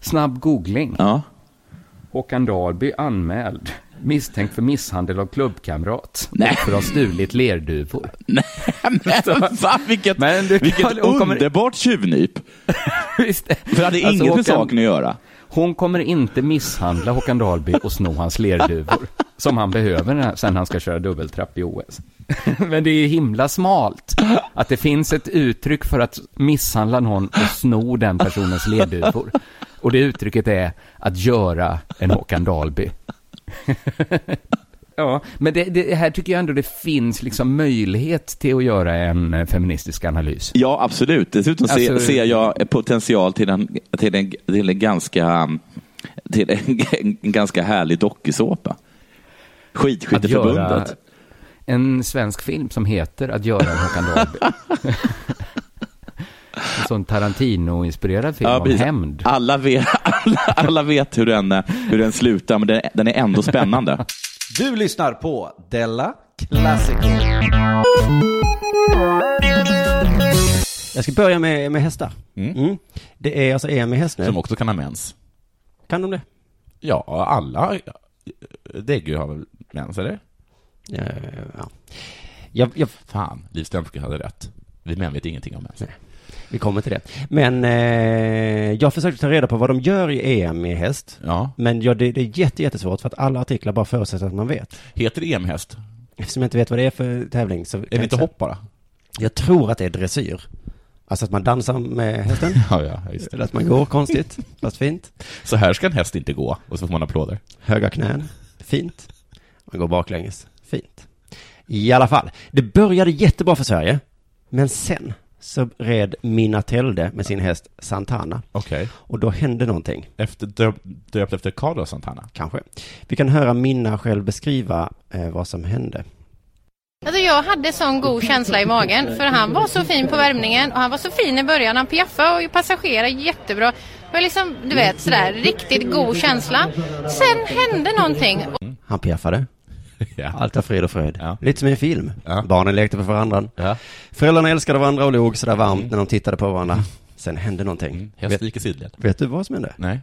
Speaker 3: Snabb googling.
Speaker 6: Ja.
Speaker 3: Håkan Dahlby anmäld. Misstänkt för misshandel av klubbkamrat.
Speaker 6: Nej.
Speaker 3: För att ha stulit lerduvor.
Speaker 6: Men va, vilket,
Speaker 3: Men du kan-
Speaker 6: vilket
Speaker 3: hon kommer-
Speaker 6: underbart tjuvnyp.
Speaker 3: Visst.
Speaker 6: För det hade
Speaker 3: Alltså,
Speaker 6: inget med
Speaker 3: Håkan-
Speaker 6: saken att göra.
Speaker 3: Hon kommer inte misshandla Håkan Dahlby och sno hans lerduvor. Som han behöver när- sen han ska köra dubbeltrapp i OS. Men det är himla smalt. Att det finns ett uttryck för att misshandla någon och sno den personens lerduvor. Och det uttrycket är att göra en Håkan Dahlby. Ja, men det, det här tycker jag ändå det finns liksom möjlighet till att göra en eh, feministisk analys.
Speaker 6: Ja, absolut. Dessutom ser,
Speaker 3: Alltså-
Speaker 6: ser jag potential till en, till en, till en ganska till en, en ganska härlig dokusåpa. Skidskytteförbundet.
Speaker 3: en svensk film som heter Att göra en Håkan Dahlby. en sån Tarantino-inspirerad film om
Speaker 6: precis.
Speaker 3: hämnd.
Speaker 6: Alla vet, alla, alla vet hur, den, hur den slutar, men den, den är ändå spännande.
Speaker 2: Du lyssnar på Della Classic.
Speaker 4: Jag ska börja med, med hästar.
Speaker 10: Mm.
Speaker 4: Mm. Det är alltså EM i häst nu.
Speaker 10: Som också kan ha mens.
Speaker 4: Kan de det?
Speaker 10: Ja, alla däggdjur har väl mens, eller?
Speaker 4: Ja. ja. Jag, jag,
Speaker 10: Fan, Liv Strömsky hade rätt. Vi män vet ingenting om mens.
Speaker 4: Vi kommer till det. Men eh, jag försökte ta reda på vad de gör i EM i häst.
Speaker 10: Ja.
Speaker 4: Men ja, det, det är jätte, jättesvårt för att alla artiklar bara förutsätter att man vet.
Speaker 10: Heter det EM-häst?
Speaker 4: Eftersom jag inte vet vad det är för tävling så...
Speaker 10: Är det inte hopp bara?
Speaker 4: Jag tror att det är dressyr. Alltså att man dansar med hästen.
Speaker 10: Ja, ja, just det.
Speaker 4: Eller att man går konstigt, fast fint.
Speaker 10: Så här ska en häst inte gå, och så får man applåder.
Speaker 4: Höga knän, fint. Man går baklänges, fint. I alla fall, det började jättebra för Sverige. Men sen så red Mina Telde med sin häst Santana.
Speaker 10: Okej.
Speaker 4: Och då hände någonting,
Speaker 10: Efter, döpt, döpt efter Carlos Santana?
Speaker 4: kanske. Vi kan höra Minna själv beskriva eh, vad som hände.
Speaker 11: Alltså jag hade sån god känsla i magen för han var så fin på värmningen och han var så fin i början. Han piaffade och passagerade jättebra. Det var liksom, du vet, sådär riktigt god känsla. Sen hände någonting.
Speaker 4: Han piaffade.
Speaker 10: Ja.
Speaker 4: Allt var frid och fröjd.
Speaker 10: Ja.
Speaker 4: Lite som i en film.
Speaker 10: Ja.
Speaker 4: Barnen lekte på varandra.
Speaker 10: Ja.
Speaker 4: Föräldrarna älskade varandra och låg sådär varmt när de tittade på varandra. Sen hände någonting.
Speaker 10: Mm. Häst
Speaker 4: Vet,
Speaker 10: gick i sidled.
Speaker 4: vet du vad som hände?
Speaker 10: Nej.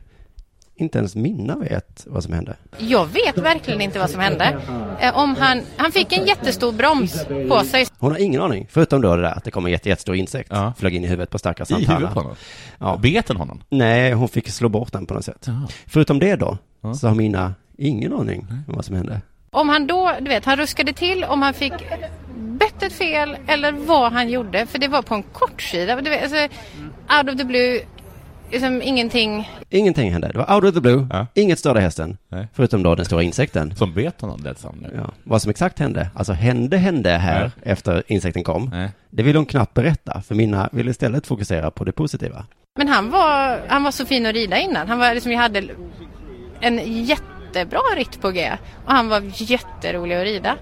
Speaker 4: Inte ens Minna vet vad som hände.
Speaker 11: Jag vet verkligen inte vad som hände. Eh, Om han, han fick en jättestor broms på sig.
Speaker 4: Hon har ingen aning, förutom då det där att det kom en jätte, jättestor insekt.
Speaker 10: Ja.
Speaker 4: Flög in i huvudet på stackars
Speaker 10: I
Speaker 4: Santana.
Speaker 10: huvudet på honom?
Speaker 4: Ja.
Speaker 10: Bet den honom?
Speaker 4: Nej, hon fick slå bort den på något sätt.
Speaker 10: Jaha.
Speaker 4: Förutom det då, så har Minna ingen aning om vad som hände.
Speaker 11: Om han då, du vet, han ruskade till om han fick bettet fel eller vad han gjorde. För det var på en kortsida. Du vet, alltså, out of the blue, liksom ingenting.
Speaker 4: Ingenting hände. Det var out of the blue,
Speaker 10: Ja.
Speaker 4: inget störde hästen.
Speaker 10: Nej.
Speaker 4: Förutom då den stora insekten.
Speaker 10: Som bet honom lät som nu?
Speaker 4: Ja. Vad som exakt hände, alltså hände hände här efter insekten kom.
Speaker 10: Nej.
Speaker 4: Det ville hon knappt berätta, för Minna ville istället fokusera på det positiva.
Speaker 11: Men han var, han var så fin att rida innan. Han var liksom, jag hade en jättebra ritt på G. Och han var jätterolig att rida.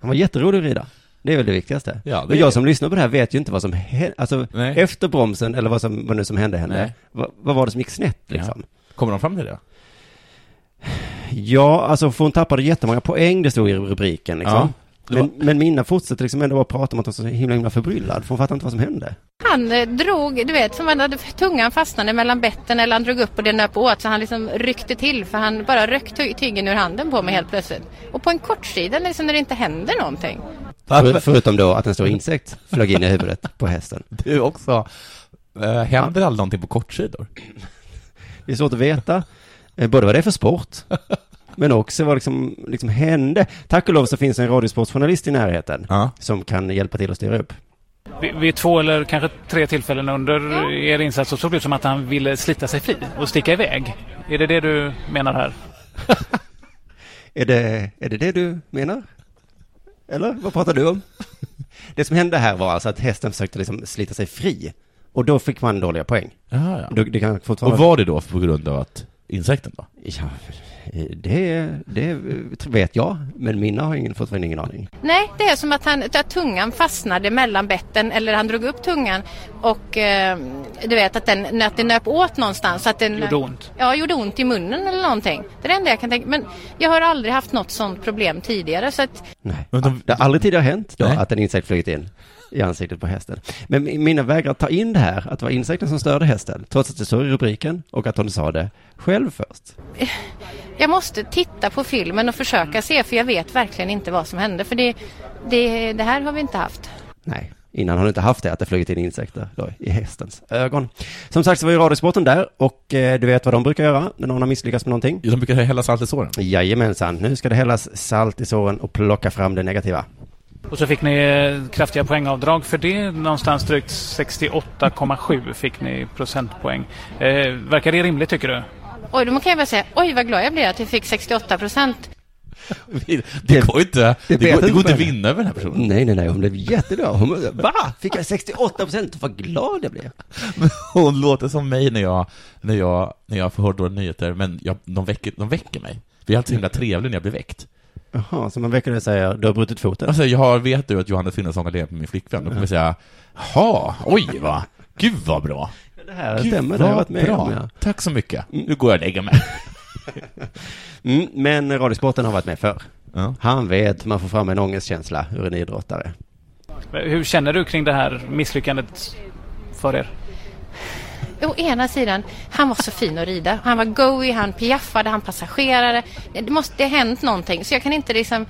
Speaker 4: Han var jätterolig att rida. Det är väl det viktigaste.
Speaker 10: Ja, det är-
Speaker 4: jag som lyssnar på det här vet ju inte vad som hände, alltså
Speaker 10: Nej.
Speaker 4: efter bromsen eller vad, som, vad nu som hände hände. Vad, vad var det som gick snett liksom?
Speaker 10: Kommer de fram till det?
Speaker 4: Ja, alltså för hon tappade jättemånga poäng, det stod i rubriken liksom.
Speaker 10: Ja,
Speaker 4: men, men Minna fortsätter liksom ändå bara prata om att hon är så himla himla förbryllad, för hon fattar inte vad som hände.
Speaker 11: Han eh, drog, du vet, som han hade tungan fastnade mellan betten eller han drog upp och det nöp åt så han liksom ryckte till för han bara röck ty- tygen ur handen på mig helt plötsligt. Och på en kortsida liksom när det inte händer någonting.
Speaker 4: För, förutom då att en stor insekt flög in i huvudet på hästen.
Speaker 10: Du också. Äh, händer aldrig någonting på kortsidor?
Speaker 4: Det är svårt att veta eh, både vad det är för sport, men också vad liksom, liksom hände. Tack och lov så finns en radiosportsjournalist i närheten
Speaker 10: Ja.
Speaker 4: som kan hjälpa till att styra upp.
Speaker 12: Vid, vid två eller kanske tre tillfällen under er insats så såg det ut som att han ville slita sig fri och sticka iväg. Är det det du menar här?
Speaker 4: Är det, är det det du menar? Eller vad pratar du om? Det som hände här var alltså att hästen försökte liksom slita sig fri. Och då fick man dåliga poäng.
Speaker 10: Ja, ja.
Speaker 4: Kan fortfarande...
Speaker 10: Och var det då på grund av att insekten då?
Speaker 4: Ja, det, det vet jag, men mina har ingen, fortfarande ingen aning.
Speaker 11: Nej, det är som att, han, att tungan fastnade mellan betten eller han drog upp tungan och eh, du vet att, den, att det nöp åt någonstans. Så att den,
Speaker 12: Gjorde ont?
Speaker 11: Ja, gjorde ont i munnen eller någonting. Det är det enda jag kan tänka Men jag har aldrig haft något sånt problem tidigare så att
Speaker 4: Nej.
Speaker 10: De-
Speaker 4: Det har aldrig tidigare hänt då
Speaker 10: Nej.
Speaker 4: att en insekt flugit in i ansiktet på hästen. Men mina vägrar ta in det här, att det var insekten som störde hästen, trots att det står i rubriken och att hon sa det själv först.
Speaker 11: jag måste titta på filmen och försöka se för jag vet verkligen inte vad som hände. För det, det, det här har vi inte haft.
Speaker 4: Nej. Innan har du inte haft det, att det flugit in insekter då, i hästens ögon. Som sagt så var ju Radiosporten där och eh, du vet vad de brukar göra när någon har misslyckats med någonting?
Speaker 6: De brukar hälla salt i såren.
Speaker 4: Jajamensan, nu ska det hällas salt i såren och plocka fram det negativa.
Speaker 12: Och så fick ni eh, kraftiga poängavdrag för det. Någonstans drygt 68,7 fick ni procentpoäng. Eh, verkar det rimligt tycker du?
Speaker 11: Oj, då kan jag bara säga, oj vad glad jag blev att vi fick 68 procent.
Speaker 6: Det går ju inte, det,
Speaker 4: vet
Speaker 6: går, det går inte att vinna över den här personen.
Speaker 4: Nej, nej, nej, hon blev jätteglad. Hon, va? Fick jag 68 procent? Vad glad jag blev.
Speaker 6: Hon låter som mig när jag, när jag, när jag får höra dåliga nyheter, men jag, de, väcker, de väcker mig. Vi är alltid så himla trevlig när jag blir väckt.
Speaker 4: Jaha, så man väcker och säger, du har brutit foten?
Speaker 6: Alltså, jag har, vet du att Johannes Finnesson har levt med min flickvän? Då kommer jag säga, jaha, oj va, gud vad bra.
Speaker 4: Det här
Speaker 6: Gud,
Speaker 4: stämmer, det har jag varit med
Speaker 6: bra.
Speaker 4: om. Ja.
Speaker 6: Tack så mycket. Nu går jag och lägger mig.
Speaker 4: Mm, men Radiosporten har varit med förr.
Speaker 6: Ja.
Speaker 4: Han vet hur man får fram en ångestkänsla ur en idrottare.
Speaker 12: Hur känner du kring det här misslyckandet för er?
Speaker 11: Å ena sidan, han var så fin att rida. Han var goey, han piaffade, han passagerare. Det måste det har hänt någonting. Så jag kan inte liksom...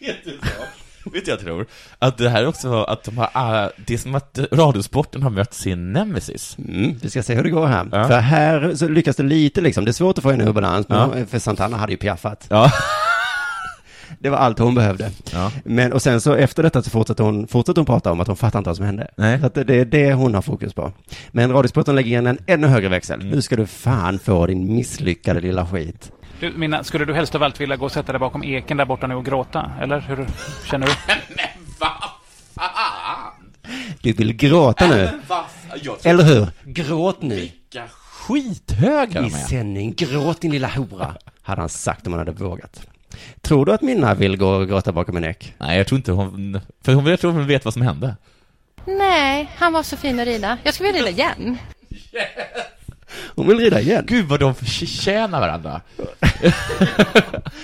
Speaker 6: Vet du så? Vet du jag tror? Att det här också, att de har, äh, det är som att radiosporten har mött sin nemesis.
Speaker 4: Mm, vi ska se hur det går här.
Speaker 6: Ja.
Speaker 4: För här så lyckas det lite liksom. Det är svårt att få henne ur balans,
Speaker 6: Ja.
Speaker 4: för Santana hade ju piaffat.
Speaker 6: Ja.
Speaker 4: Det var allt hon behövde.
Speaker 6: Ja.
Speaker 4: Men, och sen så efter detta så fortsätter hon, fortsätter hon prata om att hon fattar inte vad som hände.
Speaker 6: Nej.
Speaker 4: Så att det, är det hon har fokus på. Men Radiosporten lägger in en ännu högre växel.
Speaker 6: Mm.
Speaker 4: Nu ska du fan få din misslyckade lilla skit.
Speaker 12: Du, Minna, skulle du helst av allt vilja gå och sätta dig bakom eken där borta nu och gråta? Eller hur känner du?
Speaker 4: Du vill gråta nu. Eller hur? Gråt nu.
Speaker 6: Vilka skithögar
Speaker 4: I
Speaker 6: de är.
Speaker 4: sändning, gråt din lilla hora. Hade han sagt om han hade vågat. Tror du att Minna vill gå och gråta bakom en ek?
Speaker 6: Nej, jag tror inte hon, för hon, jag tror hon vet vad som hände.
Speaker 11: Nej, han var så fin att rida. Jag ska vilja rida igen.
Speaker 4: Hon vill rida igen.
Speaker 6: Gud vad de förtjänar varandra.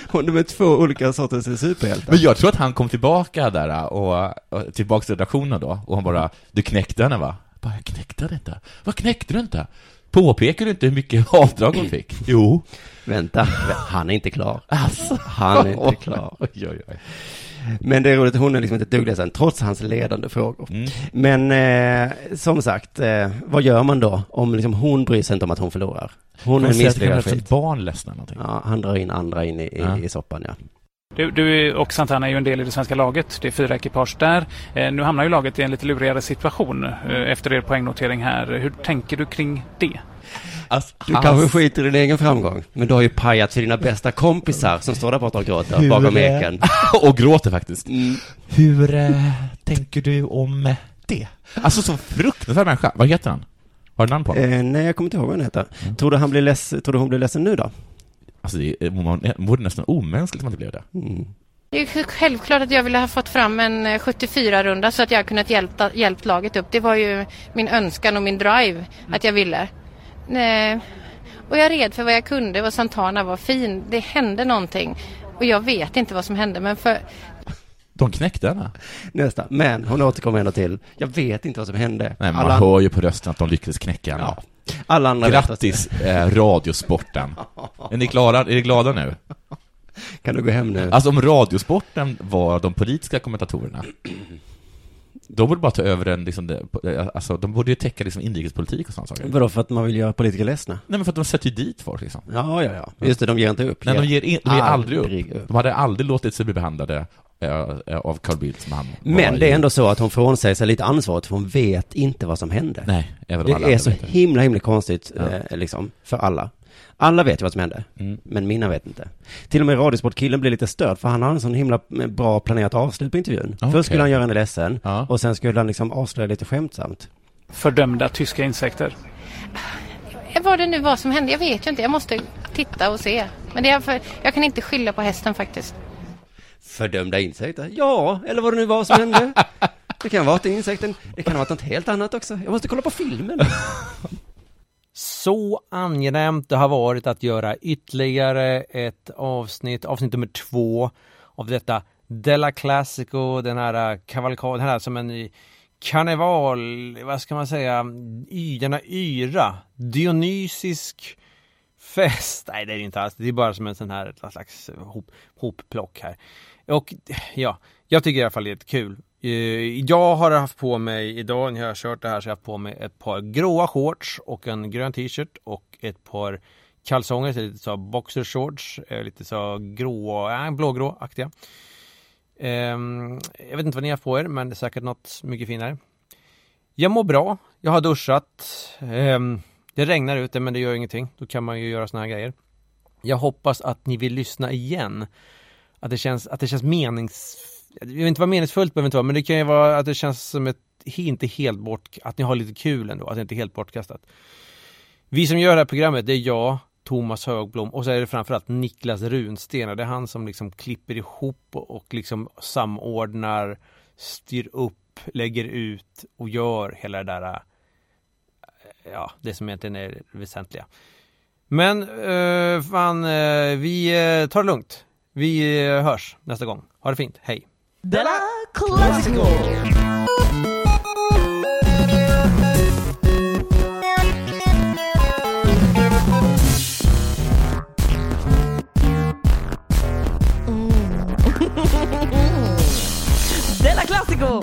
Speaker 4: Hon är med två olika sorters superhjältar.
Speaker 6: Men jag tror att han kom tillbaka där och, och tillbaka till redaktionen då och han bara, du knäckte henne va? Jag Bara, jag knäckte henne inte. Vad knäckte du inte? Påpekar du inte hur mycket avdrag hon fick? Jo.
Speaker 4: Vänta, han är inte klar.
Speaker 6: Alltså.
Speaker 4: Han är inte klar.
Speaker 6: Oj, oj, oj.
Speaker 4: Men det är roligt, hon är liksom inte ett dugg ledsen, trots hans ledande frågor.
Speaker 6: Mm.
Speaker 4: Men eh, som sagt, eh, vad gör man då om liksom hon bryr sig inte om att hon förlorar? Hon är en misslyckad
Speaker 6: ett
Speaker 4: skit.
Speaker 6: barn ledsna någonting.
Speaker 4: Ja, han drar in andra in i, i,
Speaker 6: Ja.
Speaker 4: i soppan, ja.
Speaker 12: Du, du och Santana är ju en del i det svenska laget. Det är fyra ekipage där. Eh, nu hamnar ju laget i en lite lurigare situation eh, efter er poängnotering här. Hur tänker du kring det?
Speaker 6: Alltså,
Speaker 4: Du
Speaker 6: hans-
Speaker 4: kanske skiter i din egen framgång, men du har ju pajat för dina bästa kompisar som står där borta och gråter
Speaker 6: Hur,
Speaker 4: bakom
Speaker 6: eh,
Speaker 4: eken.
Speaker 6: och gråter faktiskt.
Speaker 4: Mm.
Speaker 6: Hur eh, tänker du om det? Alltså så fruktansvärd människa. Vad heter han? Har du namn på honom?
Speaker 4: Eh, nej, jag kommer inte ihåg vad han heter.
Speaker 6: Mm.
Speaker 4: Tror du han blir leds, tror du hon blir ledsen nu då?
Speaker 6: Alltså det vore nästan omänskligt om det blev det.
Speaker 4: Mm.
Speaker 11: Det är ju självklart att jag ville ha fått fram en eh, 74-runda så att jag kunnat hjälpa, hjälpt laget upp. Det var ju min önskan och min drive att jag ville. Nej. Och jag red för vad jag kunde och Santana var fin. Det hände någonting. Och jag vet inte vad som hände men för...
Speaker 6: De knäckte henne.
Speaker 4: Nästa. Men hon återkommer ändå till, jag vet inte vad som hände.
Speaker 6: Nej, men
Speaker 4: Alla-
Speaker 6: man hör ju på rösten att de lyckades knäcka henne.
Speaker 4: Ja. Alla andra
Speaker 6: Grattis, eh, Radiosporten. Är ni klara? Är ni glada nu?
Speaker 4: Kan du gå hem nu?
Speaker 6: Alltså om Radiosporten var de politiska kommentatorerna, de borde bara ta över den, liksom, det, alltså de borde ju täcka liksom inrikespolitik och sådana saker.
Speaker 4: Vadå, för att man vill göra politiker ledsna?
Speaker 6: Nej men för att de sätter ju dit folk liksom.
Speaker 4: Ja, ja, ja. Just det, de ger inte upp.
Speaker 6: Nej, de ger, in, de ger aldrig
Speaker 4: Aldrig
Speaker 6: upp. De hade aldrig låtit sig bli behandlade eh, av Carl Bildt som han
Speaker 4: Men det är ändå så att hon frånsäger sig lite ansvaret, för hon vet inte vad som hände.
Speaker 6: Nej, även om
Speaker 4: Det är så himla, himla konstigt,
Speaker 6: Ja.
Speaker 4: eh, liksom, för alla. Alla vet ju vad som hände,
Speaker 6: Mm.
Speaker 4: men Minna vet inte. Till och med Radiosportkillen blir lite störd, för han har en sån himla eh, bra planerat avslut på intervjun.
Speaker 6: Okej.
Speaker 4: Först skulle han göra henne ledsen,
Speaker 6: Ja.
Speaker 4: och sen skulle han liksom avslöja lite skämtsamt.
Speaker 12: Fördömda tyska insekter.
Speaker 11: Vad det nu var som hände, jag vet ju inte. Jag måste titta och se. Men det är för, jag kan inte skylla på hästen faktiskt.
Speaker 4: Fördömda insekter? Ja, eller vad det nu var som hände. Det kan vara att insekten, det kan ha varit något helt annat också. Jag måste kolla på filmen. Så angenämt det har varit att göra ytterligare ett avsnitt, avsnitt nummer två av detta Della Classico, den här äh, kavalkaden, den här som en eh, karneval, vad ska man säga, y, denna yra, dionysisk fest. Nej, det är det inte alls. Det är bara som en sån här ett slags eh, hop, hopplock här. Och ja, jag tycker i alla fall det är kul
Speaker 1: Eh, jag har haft på mig, idag när jag har kört det här så har jag haft på mig ett par gråa shorts och en grön t-shirt och ett par kalsonger, så eh, lite så boxershorts, shorts, lite så grå, eh, äh, blågrå-aktiga. Ehm, jag vet inte vad ni har på er, men det är säkert något mycket finare. Jag mår bra, jag har duschat. Ehm, det regnar ute men det gör ingenting, då kan man ju göra såna här grejer. Jag hoppas att ni vill lyssna igen. Att det känns, att det känns meningsfullt jag behöver inte vara meningsfullt behöver inte vara, men det kan ju vara att det känns som ett inte helt bort... Att ni har lite kul ändå, att det inte är helt bortkastat. Vi som gör det här programmet, det är jag, Thomas Högblom och så är det framförallt Niklas Runsten och det är han som liksom klipper ihop och, och liksom samordnar, styr upp, lägger ut och gör hela det där, äh, ja, det som egentligen är det väsentliga. Men eh, fan, eh, vi tar det lugnt. Vi hörs nästa gång. Ha det fint, hej!
Speaker 5: Della Classico! Della Classico!